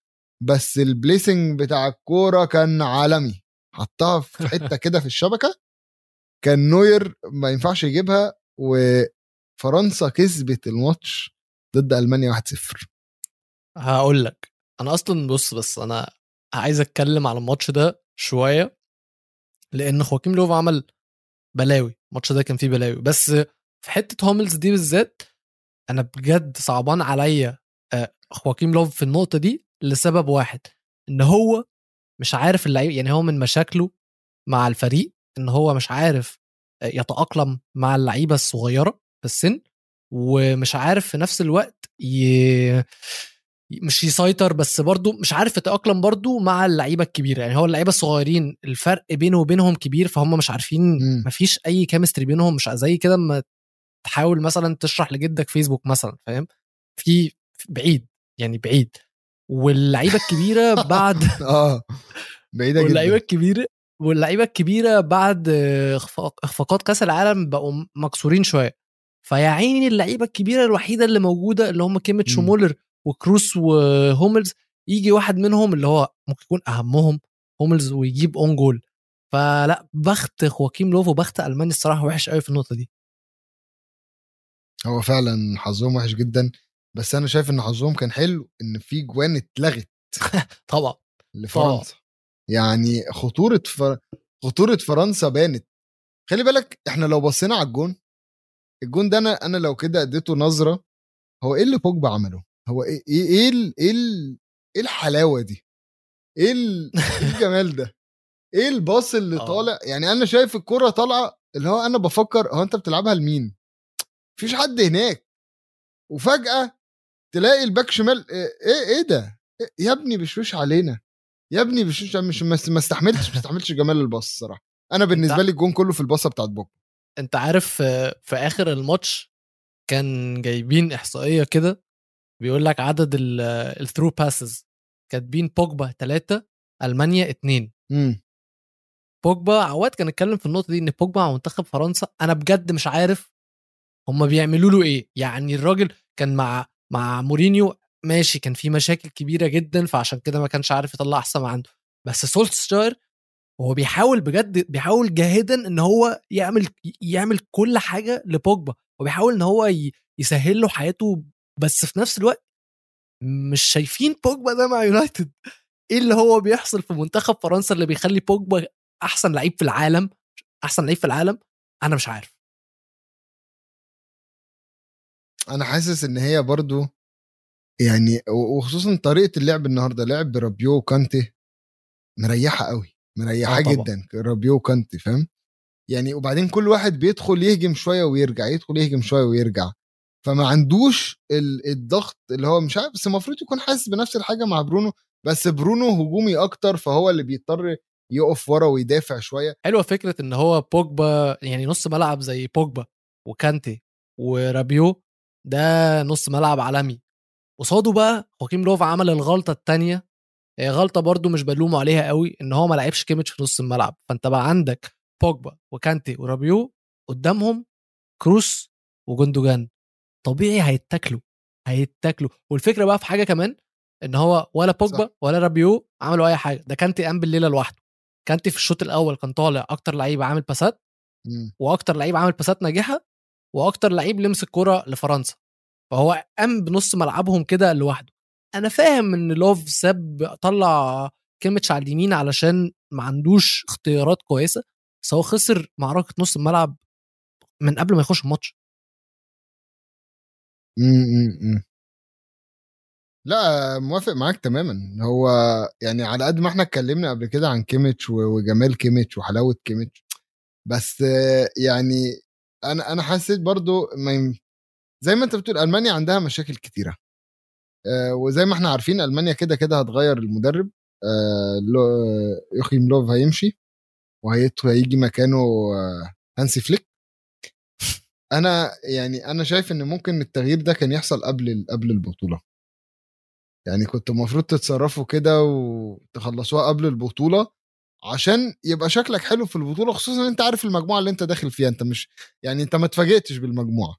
بس ال placing بتاع الكورة كان عالمي. حطها في حتة كده في الشبكة كان نوير ما ينفعش يجيبها وفرنسا كسبت الماتش ضد ألمانيا 1-0 هقول لك أنا أصلا بص بس أنا عايز أتكلم على الماتش ده شوية لأن خواكيم لوف عمل بلاوي. الماتش ده كان فيه بلاوي. بس في حتة هوملز دي بالذات أنا بجد صعبان عليا آه، خواكيم لوف في النقطة دي لسبب واحد إن هو مش عارف اللعيب يعني هو من مشاكله مع الفريق إن هو مش عارف آه، يتأقلم مع اللعيبة الصغيرة في السن ومش عارف في نفس الوقت ي... مش يسيطر بس برضه مش عارف يتأقلم برضه مع اللعيبة الكبيرة. يعني هو اللعيبة الصغيرين الفرق بينه وبينهم كبير فهم مش عارفين مم. مفيش أي chemistry بينهم مش زي كده اما تحاول مثلا تشرح لجدك فيسبوك مثلا فاهم؟ في بعيد يعني بعيد. واللعيبة الكبيرة [LAUGHS] بعد آه واللعيبه جدا. الكبيرة واللعيبة الكبيرة بعد اخفاقات كأس العالم بقوا مكسورين شوية. فيا عيني اللعيبة الكبيرة الوحيدة اللي موجودة اللي هم كيميتش. ومولر. وكروس وهوملز يجي واحد منهم اللي هو ممكن يكون أهمهم هوملز ويجيب own goal. فلا بخت خواكيم لوف وبخت المانيا الصراحة وحش قوي في النقطة دي. هو فعلا حظهم وحش جدا بس أنا شايف إن حظهم كان حلو إن في جوان اتلغت. [LAUGHS] طبعا. لفرنسا. يعني خطورة فر... خطورة فرنسا بانت. خلي بالك إحنا لو بصينا على الجون الجون ده أنا أنا لو كده أديته نظرة هو إيه اللي بوجبا عمله؟ هو إيه إيه إيه إيه, ال- إيه الحلاوة دي؟ إيه إيه [LAUGHS] الجمال ده؟ إيه الباص اللي آه. طالع؟ يعني أنا شايف الكرة طالعة اللي هو أنا بفكر هو أنت بتلعبها لمين؟ مفيش حد هناك. وفجأة تلاقي الباك شمال إيه إيه, إيه ده؟ إيه يا ابني بشويش علينا. يا ابني بشويش مش ما استحملتش ما استحملتش جمال الباص الصراحة. أنا بالنسبة لي الجون كله في الباصة بتاعت بوجبا. أنت عارف آه، في آخر الماتش كان جايبين إحصائية كده بيقول لك عدد ال through passes كاتبين بوجبا ثلاثة ألمانيا اتنين. امم بوجبا عواد كان اتكلم في النقطة دي إن بوجبا مع منتخب فرنسا أنا بجد مش عارف هم بيعملوا له إيه. يعني الراجل كان مع مع مورينيو ماشي كان في مشاكل كبيرة جدا فعشان كده ما كانش عارف يطلع أحسن ما عنده. بس سولسكاير هو بيحاول بجد بيحاول جاهدا إن هو يعمل يعمل كل حاجة لبوجبا. وبيحاول إن هو يسهل له حياته بس في نفس الوقت مش شايفين بوجبا ده مع يونايتد. إيه اللي هو بيحصل في منتخب فرنسا اللي بيخلي بوجبا أحسن لعيب في العالم؟ أحسن لعيب في العالم؟ أنا مش عارف. أنا حاسس إن هي برضو يعني وخصوصا طريقة اللعب النهارده لعب رابيو وكانتي مريحة قوي مريحة آه. جدا رابيو وكانتي فاهم؟ يعني وبعدين كل واحد بيدخل يهجم شوية ويرجع يدخل يهجم شوية ويرجع. فما عندوش ال- الضغط اللي هو مش عارف بس المفروض يكون حاسس بنفس الحاجة مع برونو بس برونو هجومي أكتر فهو اللي بيضطر يقف ورا ويدافع شوية. حلوة فكرة إن هو بوجبا يعني نص ملعب زي بوجبا وكانتي ورابيو ده نص ملعب عالمي. قصاده بقى خواكيم لوف عمل الغلطة الثانية هي غلطة برضو مش بلومه عليها قوي إن هو ما لعبش كيميتش في نص الملعب. فأنت بقى عندك بوجبا وكانتي ورابيو قدامهم كروس وجندوجان طبيعي هيتاكلوا هيتاكلوا. والفكرة بقى في حاجة كمان إن هو ولا بوجبا. ولا رابيو عملوا أي حاجة. ده كانتي قام بالليلة لوحده. كانتي في الشوط الأول كان طالع أكتر لعيب عامل باسات مم. وأكتر لعيب عامل باسات ناجحة وأكتر لعيب لمس الكوره لفرنسا. فهو قام بنص ملعبهم كده لوحده. أنا فاهم إن لوف ساب طلع كيميتش على اليمين علشان ما عندوش اختيارات كويسة بس هو خسر معركة نص الملعب من قبل ما يخش الماتش. مم، مم. لا موافق معاك تماما. هو يعني على قد ما إحنا اتكلمنا قبل كده عن كيميتش وجمال كيميتش وحلاوة كيميتش بس يعني أنا أنا حسيت برضو ما زي ما أنت بتقول ألمانيا عندها مشاكل كتيرة. وزي ما إحنا عارفين ألمانيا كده كده هتغير المدرب. يوخيم لوف هيمشي وهيجي مكانه هانسي فليك. أنا يعني أنا شايف إن ممكن التغيير ده كان يحصل قبل قبل البطولة. يعني كنت المفروض تتصرفوا كده وتخلصوها قبل البطولة عشان يبقى شكلك حلو في البطولة خصوصا إن أنت عارف المجموعة اللي أنت داخل فيها. أنت مش يعني أنت ما اتفاجئتش بالمجموعة.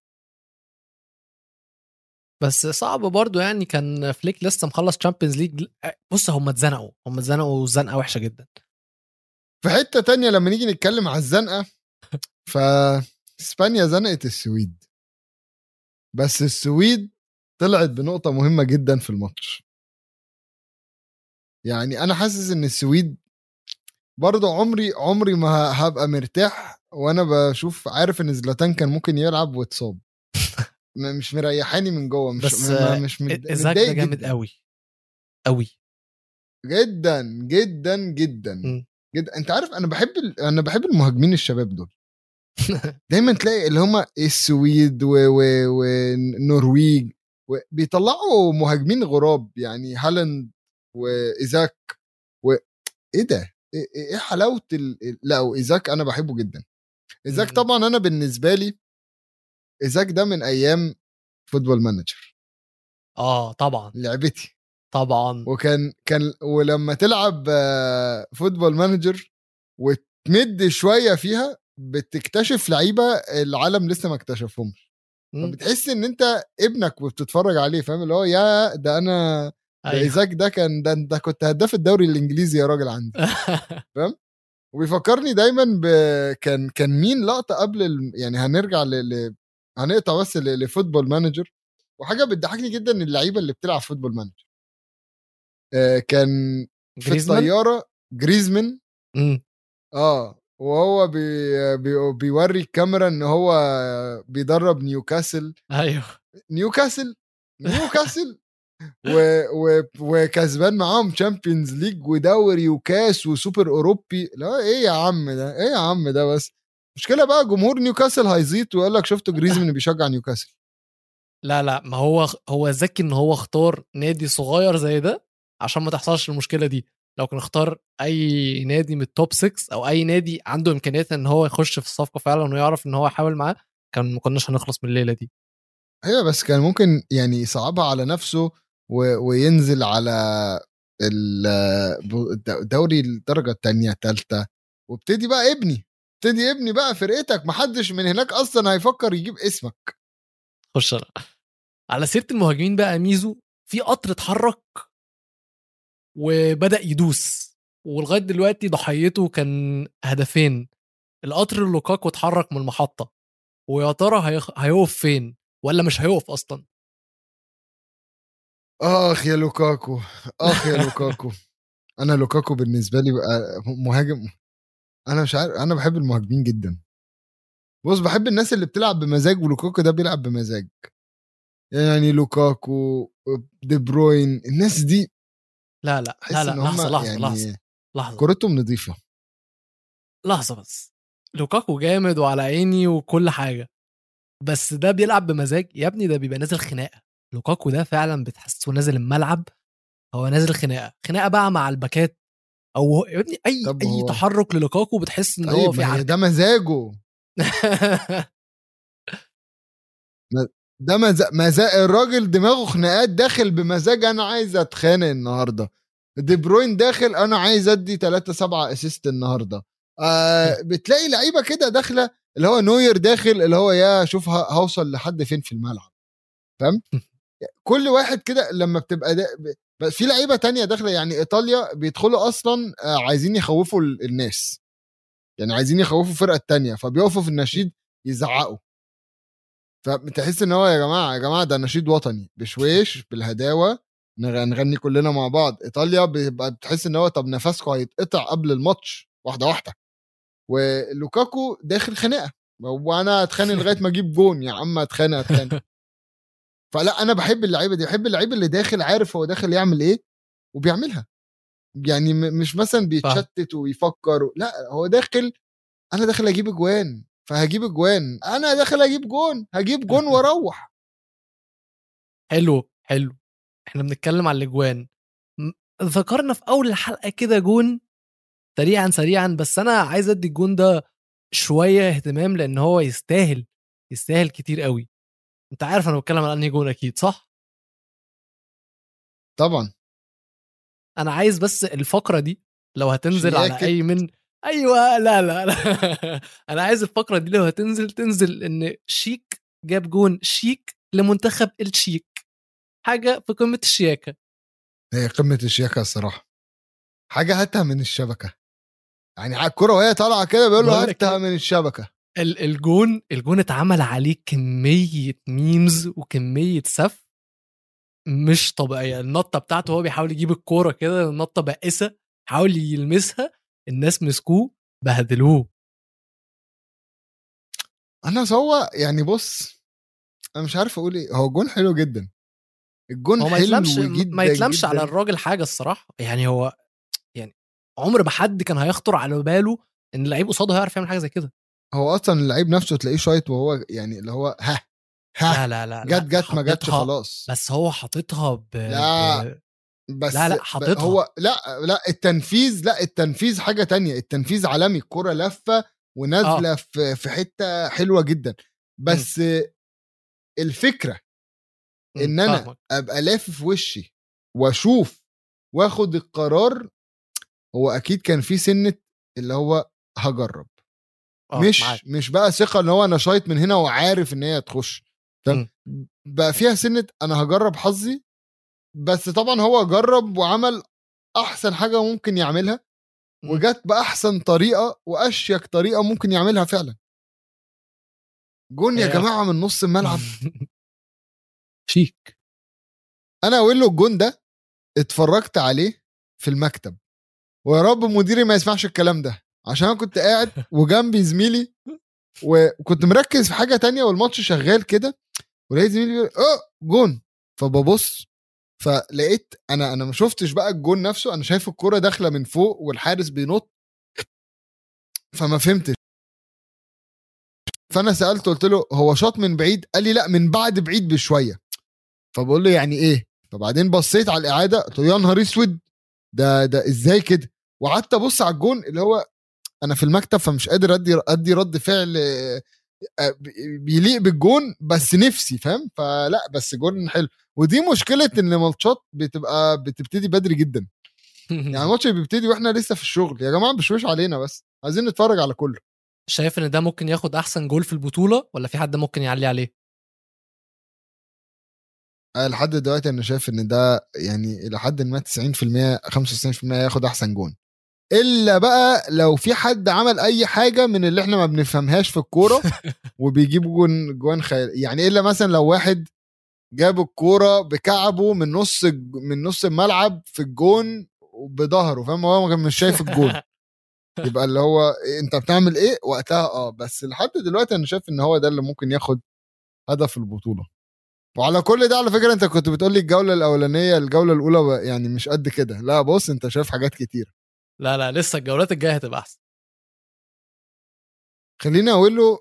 بس صعب برضو يعني كان فليك لسه مخلص Champions League بص هم اتزنقوا. هم اتزنقوا زنقه وحشة جدا. في حتة تانية لما نيجي نتكلم على الزنقة ف [LAUGHS] إسبانيا زنقت السويد. بس السويد طلعت بنقطة مهمة جدا في الماتش. يعني أنا حاسس إن السويد برضه عمري عمري ما هبقى مرتاح وأنا بشوف عارف إن زلاتان كان ممكن يلعب واتصاب [LAUGHS] مش مريحاني من جوه مش بس مش متضايق جامد قوي قوي جدا جدا جدا. م. جدا أنت عارف أنا بحب ال... أنا بحب المهاجمين الشباب دول. [LAUGHS] دايما تلاقي اللي هم السويد. والنرويج و... بيطلعوا مهاجمين جراب يعني هالاند وإيزاك و... إيه ده؟ إيه إيه حلاوة ال... لا وإيزاك أنا بحبه جدا. إيزاك. طبعا أنا بالنسبة لي إيزاك ده من أيام Football Manager. آه طبعا. لعبتي. طبعا. وكان كان ولما تلعب آه، Football Manager وتمد شوية فيها بتكتشف لعيبة العالم لسه ما اكتشفهمش. فبتحس إن أنت ابنك وبتتفرج عليه فاهم؟ اللي هو يا ده أنا ده أيوه. إيزاك ده كان ده انت كنت هداف الدوري الإنجليزي يا راجل عندي. [LAUGHS] وبيفكرني دايما ب... كان كان مين لقطة قبل ال... يعني هنرجع ل... ل... هنقطع بس ل... ل Football Manager وحاجة بتضحكني جدا اللعيبة اللي بتلعب Football Manager آه كان في جريزمان؟ الطيارة جريزمان. آه وهو بي... بي... بيوري الكاميرا إن هو بيدرب نيوكاسل. أيوه. نيوكاسل؟ [LAUGHS] نيوكاسل! و... و... وكسبان معاهم Champions League ودوري وكاس وسوبر أوروبي. لا إيه يا عم ده؟ إيه يا عم ده بس؟ مشكلة بقى جمهور نيوكاسل هيزيط ويقول لك شفتوا جريزمان بيشجع نيوكاسل. لا لا ما هو هو ذكي إن هو اختار نادي صغير زي ده عشان ما تحصلش المشكلة دي. لو كان اختار أي نادي من التوب 6 أو أي نادي عنده امكانيات إن هو يخش في الصفقة فعلا ويعرف إن هو يحاول معاه كان ما كناش هنخلص من الليلة دي. أيوه بس كان ممكن يعني يصعبها على نفسه و... وينزل على ال- دوري الدرجة التانية التالتة. وابتدي بقى ابني ابتدي ابني بقى فرقتك محدش من هناك أصلا هيفكر يجيب اسمك. خش. على سيرة المهاجمين بقى ميزو في قطر اتحرك وبدأ يدوس ولغاية دلوقتي ضحيته كان هدفين القطر لوكاكو اتحرك من المحطة ويا ترى. هيقف فين؟ ولا مش هيقف أصلا؟ آخ يا لوكاكو آخ يا لوكاكو. [LAUGHS] أنا لوكاكو بالنسبة لي بقى مهاجم أنا مش عارف أنا بحب المهاجمين جدا. بص بحب الناس اللي بتلعب بمزاج ولوكاكو ده بيلعب بمزاج. يعني لوكاكو دي بروين الناس دي لا لا لا لا لحظة لحظة يعني لحظة لحظة. كورتهم نظيفة. لحظة بس. لوكاكو جامد وعلى عيني وكل حاجة. بس ده بيلعب بمزاج. يا ابني ده بيبقى نازل خناقة. لوكاكو ده فعلا بتحسه نازل الملعب. هو نازل خناقة. خناقة بقى مع الباكات. أو يا ابني أي أي هو- تحرك للوكاكو بتحس إن هو طيب في ده مزاجه. [LAUGHS] ده مزاج مزاج الراجل دماغه خناقات داخل بمزاج أنا عايز أتخانق النهارده. دي بروين داخل أنا عايز أدي 3 7 assist النهارده. آه بتلاقي لعيبة كده داخلة اللي هو نوير داخل اللي هو يا شوف هوصل لحد فين في الملعب. فاهم؟ كل واحد كده لما بتبقى دا في لعيبة تانية داخلة يعني إيطاليا بيدخلوا أصلا آه، عايزين يخوفوا ال- الناس. يعني عايزين يخوفوا الفرقة التانية فبيقفوا في النشيد يزعقوا. فتحس إن هو يا جماعة يا جماعة ده نشيد وطني بشويش بالهداوة نغ- نغني كلنا مع بعض. إيطاليا بيبقى بتحس إن هو طب نفسكم هيتقطع قبل الماتش واحدة واحدة. ولوكاكو داخل خناقة. وأنا أتخانق لغاية ما أجيب جون يا عم أتخانق أتخانق. [LAUGHS] فلا أنا بحب اللعيبة دي بحب اللعيب اللي داخل عارف هو داخل يعمل إيه وبيعملها. يعني مش مثلا بيتشتت ويفكر لا هو داخل أنا داخل أجيب اجوان فهجيب اجوان أنا داخل أجيب جون هجيب جون وأروح. حلو حلو. إحنا بنتكلم على الأجوان. ذكرنا في أول الحلقة كده جون سريعا سريعا بس أنا عايز أدي الجون ده شوية اهتمام لأن هو يستاهل يستاهل كتير قوي. أنت عارف أنا بتكلم على أنهي جون أكيد صح؟ طبعا. أنا عايز بس الفقرة دي لو هتنزل على. أي من أيوه لا لا لا. [LAUGHS] أنا عايز الفقرة دي لو هتنزل تنزل إن شيك جاب جون شيك لمنتخب الشيك. حاجة في قمة الشياكة. هي قمة الشياكة الصراحة. حاجة هاتها من الشبكة. يعني على الكرة وهي طالعة كده بيقول له هاتها إيه؟ من الشبكة. ال- الجون الجون اتعمل عليه كمية memes وكمية سف مش طبيعية. النطة بتاعته هو بيحاول يجيب الكورة كده النطة بائسة حاول يلمسها. الناس مسكوه بهدلوه. أنا سوا يعني بص أنا مش عارف أقول إيه. هو جون حلو جدا. الجون هو ما يتلمش جدا ما يتلمش جداً. على الراجل حاجة الصراحة. يعني هو يعني عمر ما حد كان هيخطر على باله إن اللعيب قصاده هيعرف يعمل حاجة زي كده. هو أصلا اللعيب نفسه تلاقيه شايط وهو يعني اللي هو ها ها لا لا لا جت جت ما جتش خلاص. بس هو حاططها ب... لا. بس لا، لا، حاططها. هو لا لا التنفيذ لا التنفيذ حاجة تانية التنفيذ عالمي الكرة لفة ونازلة آه. في في حتة حلوة جدا بس الفكرة إن أنا فاهمك. أبقى لافف وشي وأشوف وآخد القرار هو أكيد كان في سنة اللي هو هجرب آه، مش معاك. مش بقى ثقة إن هو أنا شايط من هنا وعارف إن هي تخش فاهم؟ بقى فيها سنة أنا هجرب حظي بس طبعا هو جرب وعمل أحسن حاجة ممكن يعملها مم. وجت بأحسن طريقة وأشيك طريقة ممكن يعملها فعلا. جون يا جماعة من نص الملعب. [LAUGHS] شيك. أنا أقول له الجون ده اتفرجت عليه في المكتب. ويا رب مديري ما يسمعش الكلام ده عشان أنا كنت قاعد وجنبي زميلي وكنت مركز في حاجة تانية والماتش شغال كده ولقيت زميلي بيقول أه جون. فببص فلقيت أنا أنا ما شفتش بقى الجون نفسه أنا شايف الكرة داخلة من فوق والحارس بينط فما فهمتش. فأنا سالته قلت له هو شاط من بعيد؟ قال لي لا من بعد بعيد بشوية. فبقول له يعني إيه؟ فبعدين بصيت على الإعادة قلت له يا نهار أسود! ده ده إزاي كده؟ وقعدت أبص على الجون اللي هو أنا في المكتب فمش قادر أدي أدي رد فعل آه، بيليق بالجون بس نفسي فاهم؟ فلا بس جون حلو. ودي مشكلة إن ماتشات بتبقى بتبتدي بدري جدا. [LAUGHS] يعني الماتش بيبتدي وإحنا لسه في الشغل. يا جماعة بشوش علينا بس عايزين نتفرج على كله. شايف إن ده ممكن ياخد أحسن جول في البطولة ولا في حد ممكن يعلي عليه؟ لحد دلوقتي أنا شايف إن ده يعني إلى حد ما 90% 95% ياخد أحسن جون. إلا بقى لو في حد عمل أي حاجة من اللي إحنا ما بنفهمهاش في الكورة [LAUGHS] وبيجيب جون جوان خيال. يعني إلا مثلا لو واحد جاب الكورة بكعبه من نص من نص الملعب في الجون بظهره فاهم؟ هو كان مش شايف الجون. [LAUGHS] يبقى اللي هو أنت بتعمل إيه وقتها؟ آه بس لحد دلوقتي أنا شايف إن هو ده اللي ممكن ياخد هدف البطولة. وعلى كل ده على فكرة أنت كنت بتقول لي الجولة الأولانية الجولة الأولى يعني مش قد كده. لا بص أنت شايف حاجات كتير. لا لا لسه الجولات الجاية هتبقى أحسن. خليني أقول له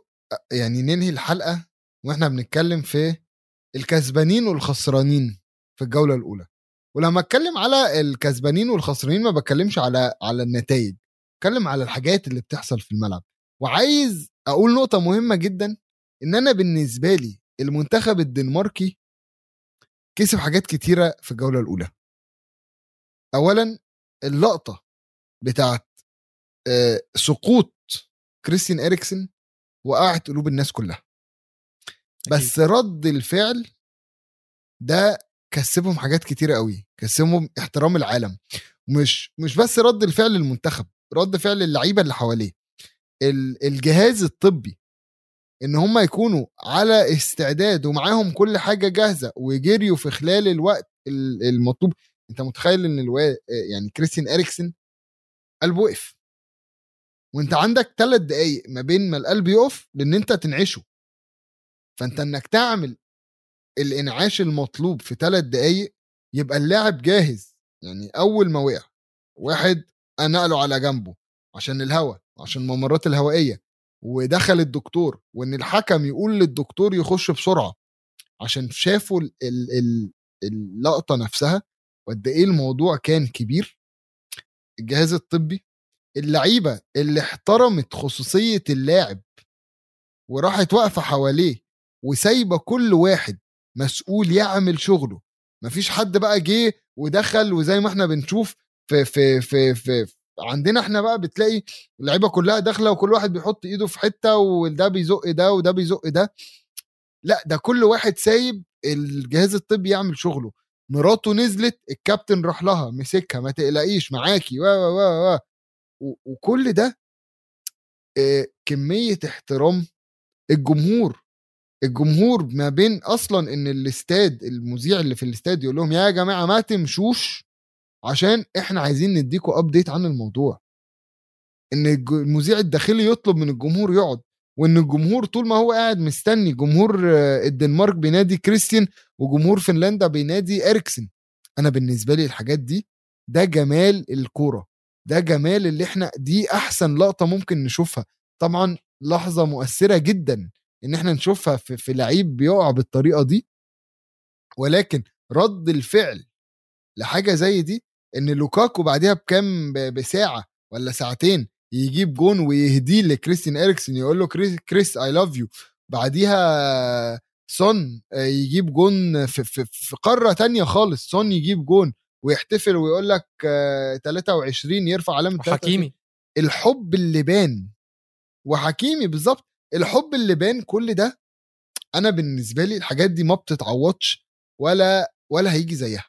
يعني ننهي الحلقة وإحنا بنتكلم في الكسبانين والخسرانين في الجولة الأولى. ولما أتكلم على الكسبانين والخسرانين ما بتكلمش على على النتائج بتكلم على الحاجات اللي بتحصل في الملعب. وعايز أقول نقطة مهمة جدا إن أنا بالنسبة لي المنتخب الدنماركي كسب حاجات كتيرة في الجولة الأولى. اولا اللقطة بتاعت آه، سقوط كريستيان إريكسن وقعت قلوب الناس كلها. بس رد الفعل ده كسبهم حاجات كتيرة قوي كسبهم احترام العالم. مش مش بس رد الفعل المنتخب رد فعل اللعيبة اللي حواليه. الجهاز الطبي إن هم يكونوا على استعداد ومعاهم كل حاجة جاهزة وجريوا في خلال الوقت المطلوب. أنت متخيل إن الوا... يعني كريستيان إريكسن قلبه وقف؟ وأنت عندك ثلاث دقايق ما بين ما القلب يقف لإن أنت تنعشه. فأنت إنك تعمل الإنعاش المطلوب في ثلاث دقايق يبقى اللاعب جاهز. يعني أول ما وقع واحد نقله على جنبه عشان الهواء عشان الممرات الهوائية ودخل الدكتور وإن الحكم يقول للدكتور يخش بسرعة عشان شافوا اللقطة نفسها وقد إيه الموضوع كان كبير. الجهاز الطبي اللعيبة اللي احترمت خصوصية اللاعب وراحت واقفة حواليه وسايبة كل واحد مسؤول يعمل شغله. مفيش حد بقى جه ودخل وزي ما إحنا بنشوف في في في في, عندنا إحنا بقى بتلاقي اللعيبة كلها داخلة وكل واحد بيحط ايده في حتة وده بيزق ده وده بيزق ده. لا ده كل واحد سايب الجهاز الطبي يعمل شغله. مراته نزلت الكابتن راح لها مسكها ما تقلقيش معاكي و و و وكل ده آه، كمية احترام الجمهور. الجمهور ما بين أصلا إن الاستاد المذيع اللي في الاستاد يقول لهم يا جماعة ما تمشوش عشان إحنا عايزين نديكوا ابديت عن الموضوع. إن المذيع الداخلي يطلب من الجمهور يقعد وإن الجمهور طول ما هو قاعد مستني جمهور آه، الدنمارك بينادي كريستيان وجمهور فنلندا بينادي إريكسن. أنا بالنسبة لي الحاجات دي ده جمال الكورة. ده جمال اللي إحنا دي أحسن لقطة ممكن نشوفها. طبعا لحظة مؤثرة جدا. إن إحنا نشوفها في, في لعيب بيقع بالطريقة دي ولكن رد الفعل لحاجة زي دي إن لوكاكو بعدها بكام بساعة ولا ساعتين يجيب جون ويهديه لكريستيان اريكسن يقول له Chris Chris I love you بعديها سون يجيب جون في, في, في قارة تانية خالص سون يجيب جون ويحتفل ويقول لك 23 يرفع علامة حكيمي الحب اللي بان وحكيمي بالظبط الحب اللي بان كل ده أنا بالنسبة لي الحاجات دي ما بتتعوضش ولا ولا هيجي زيها.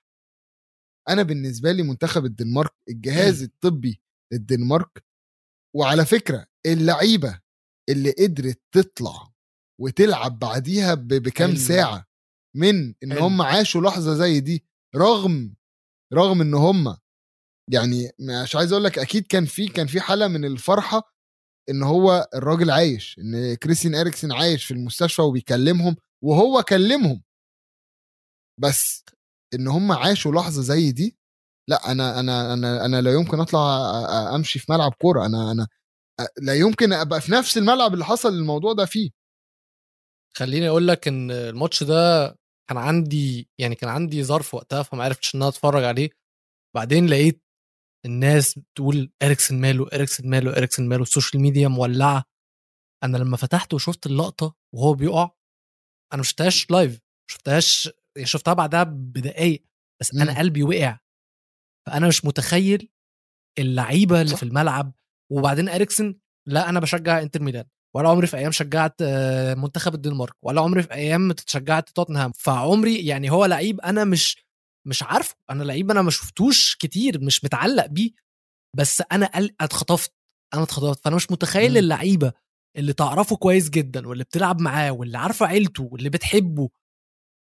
أنا بالنسبة لي منتخب الدنمارك الجهاز الطبي للدنمارك وعلى فكرة اللعيبة اللي قدرت تطلع وتلعب بعديها بكام ساعة من إن هم عاشوا لحظة زي دي رغم رغم إن هم يعني مش عايز أقول لك أكيد كان في كان في حالة من الفرحة إن هو الراجل عايش إن كريستين إريكسن عايش في المستشفى وبيكلمهم وهو كلمهم. بس إن هم عاشوا لحظة زي دي لأ أنا أنا أنا أنا لا يمكن أطلع أمشي في ملعب كورة. أنا أنا لا يمكن أبقى في نفس الملعب اللي حصل الموضوع ده فيه. خليني أقول لك إن الماتش ده كان عندي يعني كان عندي ظرف وقتها فما عرفتش إن أنا أتفرج عليه. بعدين لقيت الناس بتقول اريكسن ماله اريكسن ماله اريكسن ماله ال social media مولعة. أنا لما فتحت وشفت اللقطة وهو بيقع أنا ما شفتهاش live ما شفتهاش شفتها بعدها بدقايق بس أنا قلبي وقع. فأنا مش متخيل اللعيبة اللي صح. في الملعب وبعدين اريكسن لا أنا بشجع إنتر ميلان ولا عمري في أيام شجعت آه، منتخب الدنمارك ولا عمري في أيام شجعت توتنهام. فعمري يعني هو لعيب أنا مش مش عارفه أنا لعيب أنا ما شفتوش كتير مش متعلق بيه بس أنا اتخطفت أنا اتخطفت. فأنا مش متخيل اللعيبة اللي تعرفه كويس جدا واللي بتلعب معاه واللي عارفه عيلته واللي بتحبه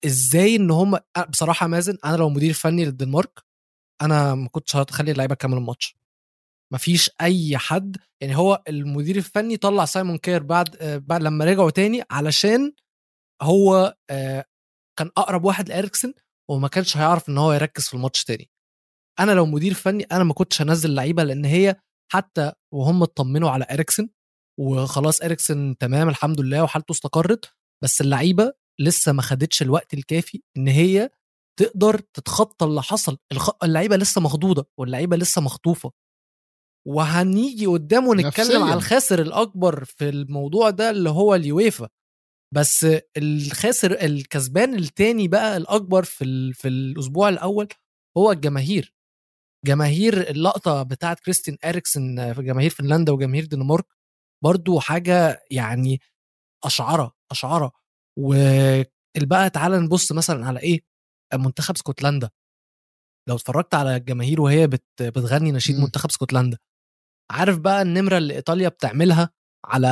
إزاي إن هم بصراحة مازن أنا لو مدير فني للدنمارك أنا ما كنتش هتخلي اللعيبة تكمل الماتش. مفيش أي حد يعني هو المدير الفني طلع سايمون كير بعد آه، بعد لما رجعوا تاني علشان هو آه، كان أقرب واحد لإريكسن وما كانش هيعرف إن هو يركز في الماتش تاني. أنا لو مدير فني أنا ما كنتش هنزل لعيبة لأن هي حتى وهم اطمنوا على إريكسن وخلاص إريكسن تمام الحمد لله وحالته استقرت بس اللعيبة لسه ما خدتش الوقت الكافي إن هي تقدر تتخطى اللي حصل. اللعيبة لسه مخضوضة واللعيبة لسه مخطوفة. وهنيجي قدام ونتكلم نفسياً. على الخاسر الأكبر في الموضوع ده اللي هو اليويفا. بس الخاسر الكسبان التاني بقى الأكبر في ال... في الأسبوع الأول هو الجماهير. جماهير اللقطة بتاعت كريستين إريكسن في جماهير فنلندا وجماهير دنمارك برضو حاجة يعني أشعرة أشعرة. وبقى تعالى نبص مثلا على إيه؟ منتخب اسكتلندا. لو اتفرجت على الجماهير وهي بت... بتغني نشيد. منتخب اسكتلندا عارف بقى النمرة اللي إيطاليا بتعملها؟ على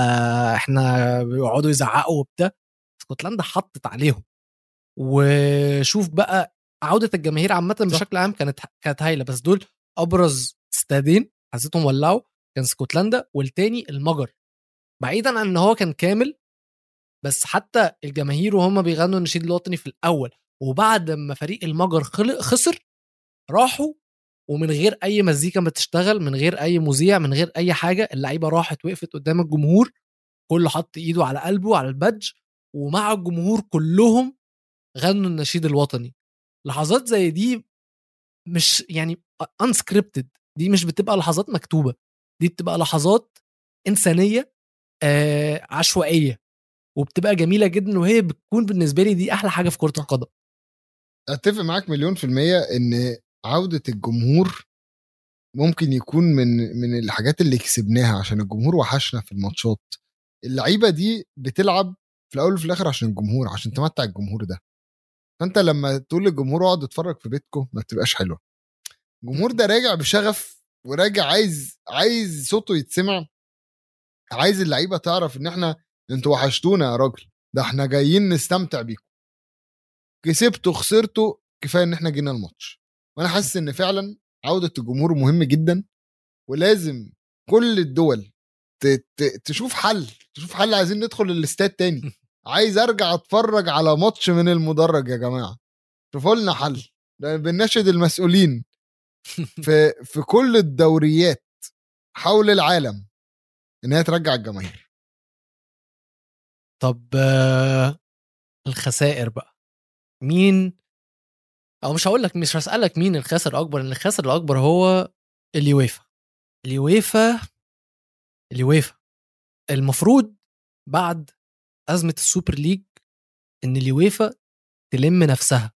إحنا بيقعدوا يزعقوا وبتاع اسكتلندا حطت عليهم وشوف بقى عودة الجماهير عامة. بشكل عام كانت كانت هايلة بس دول أبرز استادين حسيتهم ولعوا كان اسكتلندا والتاني المجر بعيدا عن إن هو كان كامل بس حتى الجماهير وهم بيغنوا النشيد الوطني في الأول وبعد ما فريق المجر خل- خسر راحوا ومن غير أي مزيكا بتشتغل من غير أي مذيع من غير أي حاجة اللعيبة راحت وقفت قدام الجمهور كله حط إيده على قلبه على البادج ومع الجمهور كلهم غنوا النشيد الوطني. لحظات زي دي مش يعني انسكريبتد دي مش بتبقى لحظات مكتوبة دي بتبقى لحظات إنسانية آه عشوائية وبتبقى جميلة جدا وهي بتكون بالنسبة لي دي أحلى حاجة في كرة القدم. أتفق معاك مليون في المية إن عودة الجمهور ممكن يكون من من الحاجات اللي كسبناها عشان الجمهور وحشنا في الماتشات. اللعيبة دي بتلعب في الأول وفي الآخر عشان الجمهور عشان تمتع الجمهور ده. فأنت لما تقول للجمهور اقعد اتفرج في بيتكم ما بتبقاش حلوة. الجمهور ده راجع بشغف وراجع عايز عايز صوته يتسمع. عايز اللعيبة تعرف إن إحنا أنتوا وحشتونا يا راجل. ده إحنا جايين نستمتع بيكم. كسبتوا خسرتوا كفاية إن إحنا جينا الماتش. وأنا حاسس ان فعلا عودة الجمهور مهم جدا ولازم كل الدول تشوف حل تشوف حل عايزين ندخل الاستاد تاني. [LAUGHS] عايز ارجع اتفرج على ماتش من المدرج يا جماعة. شوفوا لنا حل. بنناشد المسؤولين. [LAUGHS] في في كل الدوريات حول العالم إن هي ترجع الجماهير. طب آه، الخسائر بقى. مين أو مش هقول لك مش هسألك مين الخاسر الأكبر لأن الخاسر الأكبر هو اليويفا. اليويفا اليويفا. المفروض بعد أزمة السوبر ليج إن اليويفا تلم نفسها.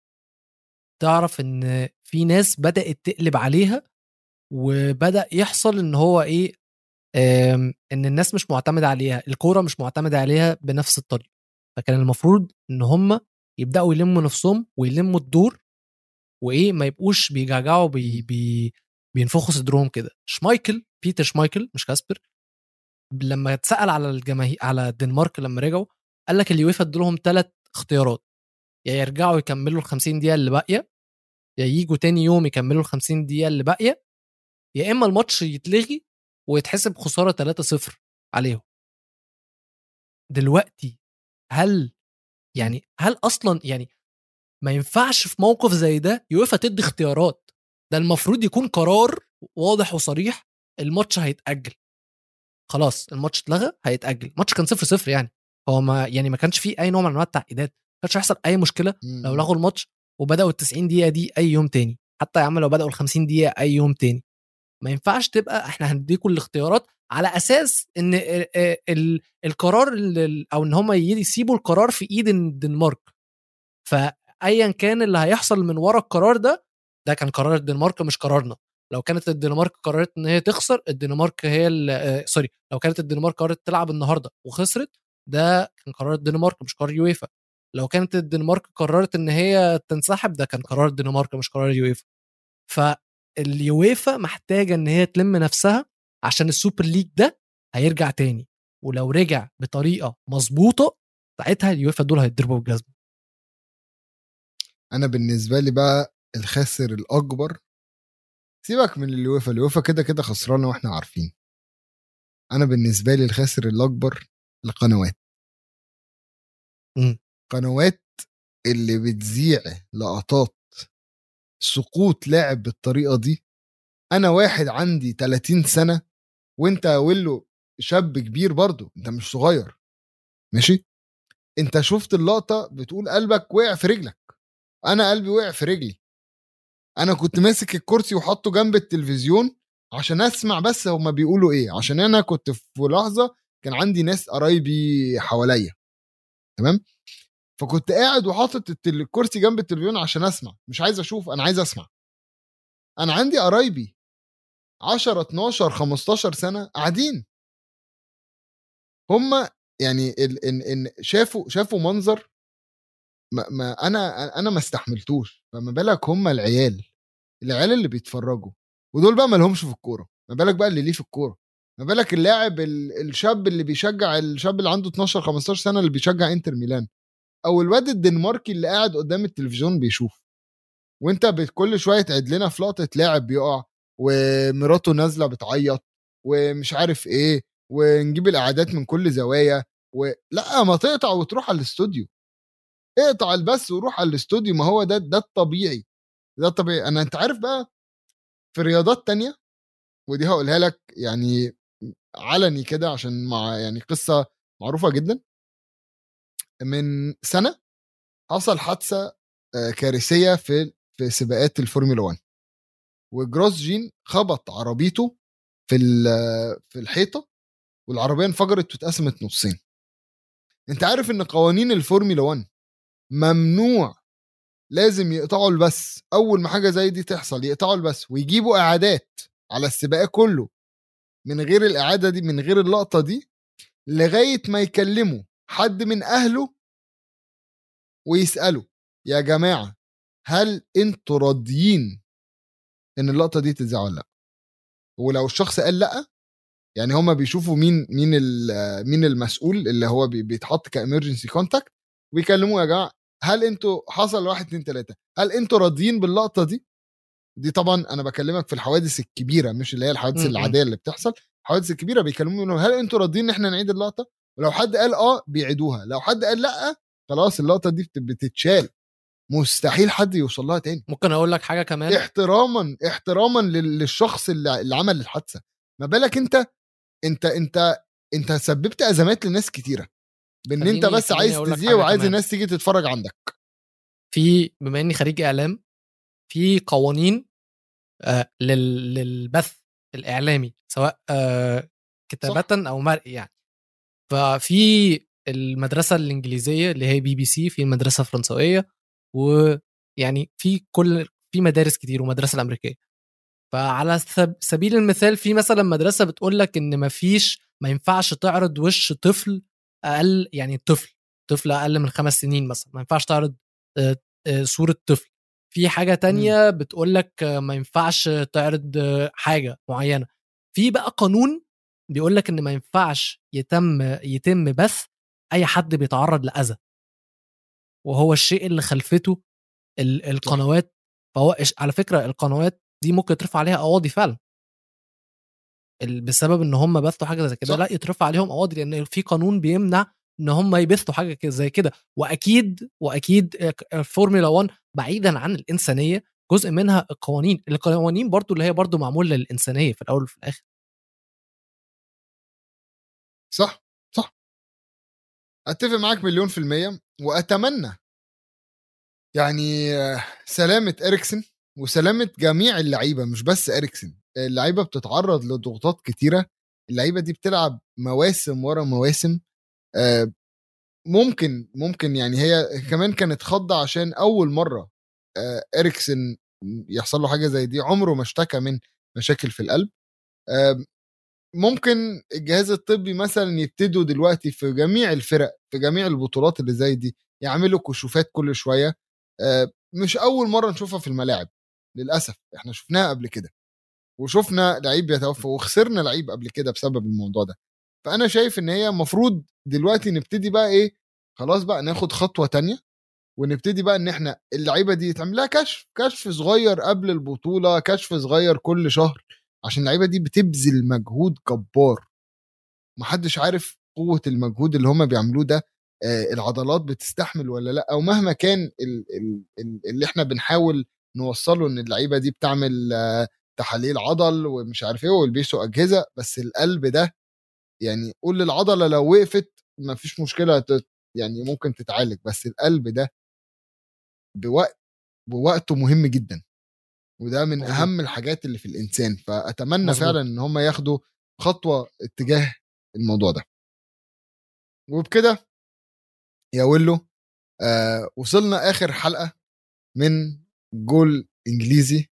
تعرف إن في ناس بدأت تقلب عليها وبدأ يحصل إن هو إيه إن الناس مش معتمدة عليها الكورة مش معتمدة عليها بنفس الطريقة. فكان المفروض إن هم يبدأوا يلموا نفسهم ويلموا الدور وإيه ما يبقوش بيجعجعوا بي بي بينفخوا صدرهم كده. شمايكل بيتر شمايكل مش كاسبر لما اتسأل على الجماهير على الدنمارك لما رجعوا قال لك اليويفا ادولهم ثلاث اختيارات. يا يرجعوا يكملوا ال 50 دقيقة اللي باقية يا يجوا تاني يوم يكملوا ال 50 دقيقة اللي باقية يا إما الماتش يتلغي ويتحسب خسارة 3-0 عليهم. دلوقتي هل يعني هل أصلا يعني ما ينفعش في موقف زي ده يوفا تدي اختيارات. ده المفروض يكون قرار واضح وصريح الماتش هيتأجل. خلاص الماتش اتلغى هيتأجل. الماتش كان 0 0 يعني. هو ما يعني ما كانش فيه أي نوع من أنواع التعقيدات. ما كانش هيحصل أي مشكلة لو لغوا الماتش وبدأوا ال 90 دقيقة دي أي يوم تاني. حتى يا عم لو بدأوا ال 50 دقيقة أي يوم تاني. ما ينفعش تبقى إحنا هنديكم الاختيارات على أساس إن ال- ال- القرار ال- أو إن هم يسيبوا القرار في إيد الدنمارك. فايا كان اللي هيحصل من ورا القرار ده ده كان قرار الدنمارك مش قرارنا. لو كانت الدنمارك قررت إن هي تخسر الدنمارك هي آه، sorry لو كانت الدنمارك قررت تلعب النهارده وخسرت ده كان قرار الدنمارك مش قرار يويفا لو كانت الدنمارك قررت إن هي تنسحب ده كان قرار الدنمارك مش قرار يويفا فاليويفا محتاجة إن هي تلم نفسها عشان السوبر ليج ده هيرجع تاني. ولو رجع بطريقة مظبوطة ساعتها اليويفا دول هيتضربوا بالجزمة. أنا بالنسبة لي بقى الخاسر الأكبر سيبك من اليوفا اليوفا كده كده خسرانة وإحنا عارفين. أنا بالنسبة لي الخاسر الأكبر القنوات. مم. قنوات اللي بتذيع لقطات سقوط لاعب بالطريقة دي. أنا واحد عندي 30 سنة وأنت يا ويلو شاب كبير برضو أنت مش صغير. ماشي؟ أنت شفت اللقطة بتقول قلبك وقع في رجلك. أنا قلبي وقع في رجلي. أنا كنت ماسك الكرسي وحطه جنب التلفزيون عشان أسمع بس هما بيقولوا إيه عشان أنا كنت في لحظة كان عندي ناس قرايبي حواليا. تمام؟ فكنت قاعد وحاطط الكرسي جنب التلفزيون عشان أسمع مش عايز أشوف أنا عايز أسمع. أنا عندي قرايبي 10 12 15 سنة قاعدين. هم يعني ان ان شافوا شافوا منظر ما, ما أنا أنا ما استحملتوش فما بالك هم العيال العيال اللي بيتفرجوا ودول بقى ما لهمش في الكورة ما بالك بقى اللي ليه في الكورة ما بالك اللاعب ال- الشاب اللي بيشجع الشاب اللي عنده 12 15 سنة اللي بيشجع إنتر ميلان أو الواد الدنماركي اللي قاعد قدام التلفزيون بيشوف وأنت بكل شوية تعد لنا في لقطة لاعب بيقع ومراته نازلة بتعيط ومش عارف إيه ونجيب الاعداد من كل زوايا ولا ما تقطع وتروح على الاستوديو. اقطع البث وروح على الاستوديو ما هو ده ده الطبيعي. ده الطبيعي. أنا أنت عارف بقى في رياضات تانية ودي هقولها لك يعني علني كده عشان مع يعني قصة معروفة جدا. من سنة حصل حادثة آه، كارثية في في سباقات الفورمولا 1 وجروسجين خبط عربيته في في الحيطة والعربية انفجرت واتقسمت نصين. أنت عارف إن قوانين الفورمولا 1 ممنوع. لازم يقطعوا البث. أول ما حاجة زي دي تحصل يقطعوا البث ويجيبوا إعادات على السباق كله. من غير الإعادة دي من غير اللقطة دي لغاية ما يكلموا حد من أهله ويسألوا يا جماعة هل أنتوا راضيين إن اللقطة دي تتذاع ولا لأ؟ ولو الشخص قال لأ يعني هما بيشوفوا مين مين مين المسؤول اللي هو بي- بيتحط ك emergency contact ويكلموه يا جماعة هل أنتوا حصل واحد اتنين تلاتة هل أنتوا راضيين باللقطة دي؟ دي طبعا أنا بكلمك في الحوادث الكبيرة مش اللي هي الحوادث م-م. العادية اللي بتحصل الحوادث الكبيرة بيكلموا منهم هل أنتوا راضيين إن إحنا نعيد اللقطة؟ ولو حد قال آه بيعيدوها لو حد قال لأ خلاص اللقطة دي بت- بتتشال. مستحيل حد يوصل لها تاني. ممكن أقول لك حاجة كمان؟ احتراما احتراما لل- للشخص اللي عمل الحادثة. ما بالك أنت أنت أنت أنت سببت أزمات لناس كتيرة. بإن أنت بس عايز تذيع وعايز كمان. الناس تيجي تتفرج عندك. في بما إني خريج إعلام في قوانين آه لل- للبث الإعلامي سواء آه كتابه أو مرئي يعني. ففي المدرسة الإنجليزية اللي هي بي بي سي في المدرسة الفرنسويه ويعني في كل في مدارس كتير ومدرسة الأمريكية. فعلى سب- سبيل المثال في مثلا مدرسة بتقول لك إن مفيش ما ينفعش تعرض وش طفل أقل يعني طفل طفل أقل من خمس سنين مثلا ما ينفعش تعرض صورة طفل. في حاجة تانية بتقول لك ما ينفعش تعرض حاجة معينة. في بقى قانون بيقول لك إن ما ينفعش يتم يتم بث أي حد بيتعرض لأذى. وهو الشيء اللي خلفته ال- القنوات فهو على فكرة القنوات دي ممكن يترفع عليها قواضي فعلا. بسبب إن هم بثوا حاجة زي كده. لا يترفع عليهم قواضي لأن في قانون بيمنع إن هم يبثوا حاجة زي كده. وأكيد وأكيد الفورمولا 1 بعيدا عن الإنسانية جزء منها القوانين. القوانين برضو اللي هي برضو معمولة للإنسانية في الأول وفي الآخر. صح صح. أتفق معاك مليون في المية وأتمنى يعني آه، سلامة إريكسن وسلامة جميع اللعيبة مش بس إريكسن. اللعيبة بتتعرض لضغوطات كتيرة اللعيبة دي بتلعب مواسم ورا مواسم آه، ممكن ممكن يعني هي كمان كانت خضة عشان أول مرة آه، إريكسن يحصل له حاجة زي دي عمره ما اشتكى من مشاكل في القلب ممكن الجهاز الطبي مثلا يبتدوا دلوقتي في جميع الفرق في جميع البطولات اللي زي دي يعملوا كشوفات كل شوية آه، مش أول مرة نشوفها في الملاعب للأسف إحنا شفناها قبل كده. وشفنا لعيب بيتوفى وخسرنا لعيب قبل كده بسبب الموضوع ده. فأنا شايف إن هي المفروض دلوقتي نبتدي بقى إيه خلاص بقى ناخد خطوة تانية ونبتدي بقى إن إحنا اللعيبة دي يتعمل لها كشف كشف صغير قبل البطولة كشف صغير كل شهر عشان اللعيبة دي بتبذل مجهود جبار. محدش عارف قوة المجهود اللي هم بيعملوه ده آه، العضلات بتستحمل ولا لأ؟ أو مهما كان ال- ال- ال- اللي إحنا بنحاول نوصله إن اللعيبة دي بتعمل آه، تحاليل عضل ومش عارف إيه ويلبسوا أجهزة بس القلب ده يعني قول للعضلة لو وقفت ما فيش مشكله يعني ممكن تتعالج بس القلب ده بوقت ووقته مهم جدا وده من مظبوط. أهم الحاجات اللي في الإنسان فأتمنى مظبوط. فعلا إن هم ياخدوا خطوة اتجاه الموضوع ده وبكده يا ويلو آه وصلنا آخر حلقة من جول إنجليزي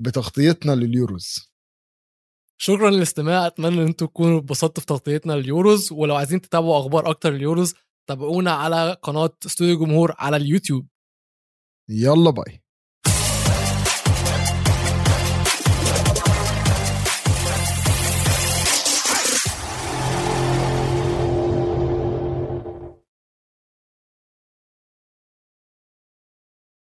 بتغطيتنا لليوروز. شكرا للاستماع أتمنى إن أنتم تكونوا اتبسطتوا في تغطيتنا لليوروز ولو عايزين تتابعوا أخبار أكتر اليوروز تابعونا على قناة استوديو جمهور على اليوتيوب. يلا باي.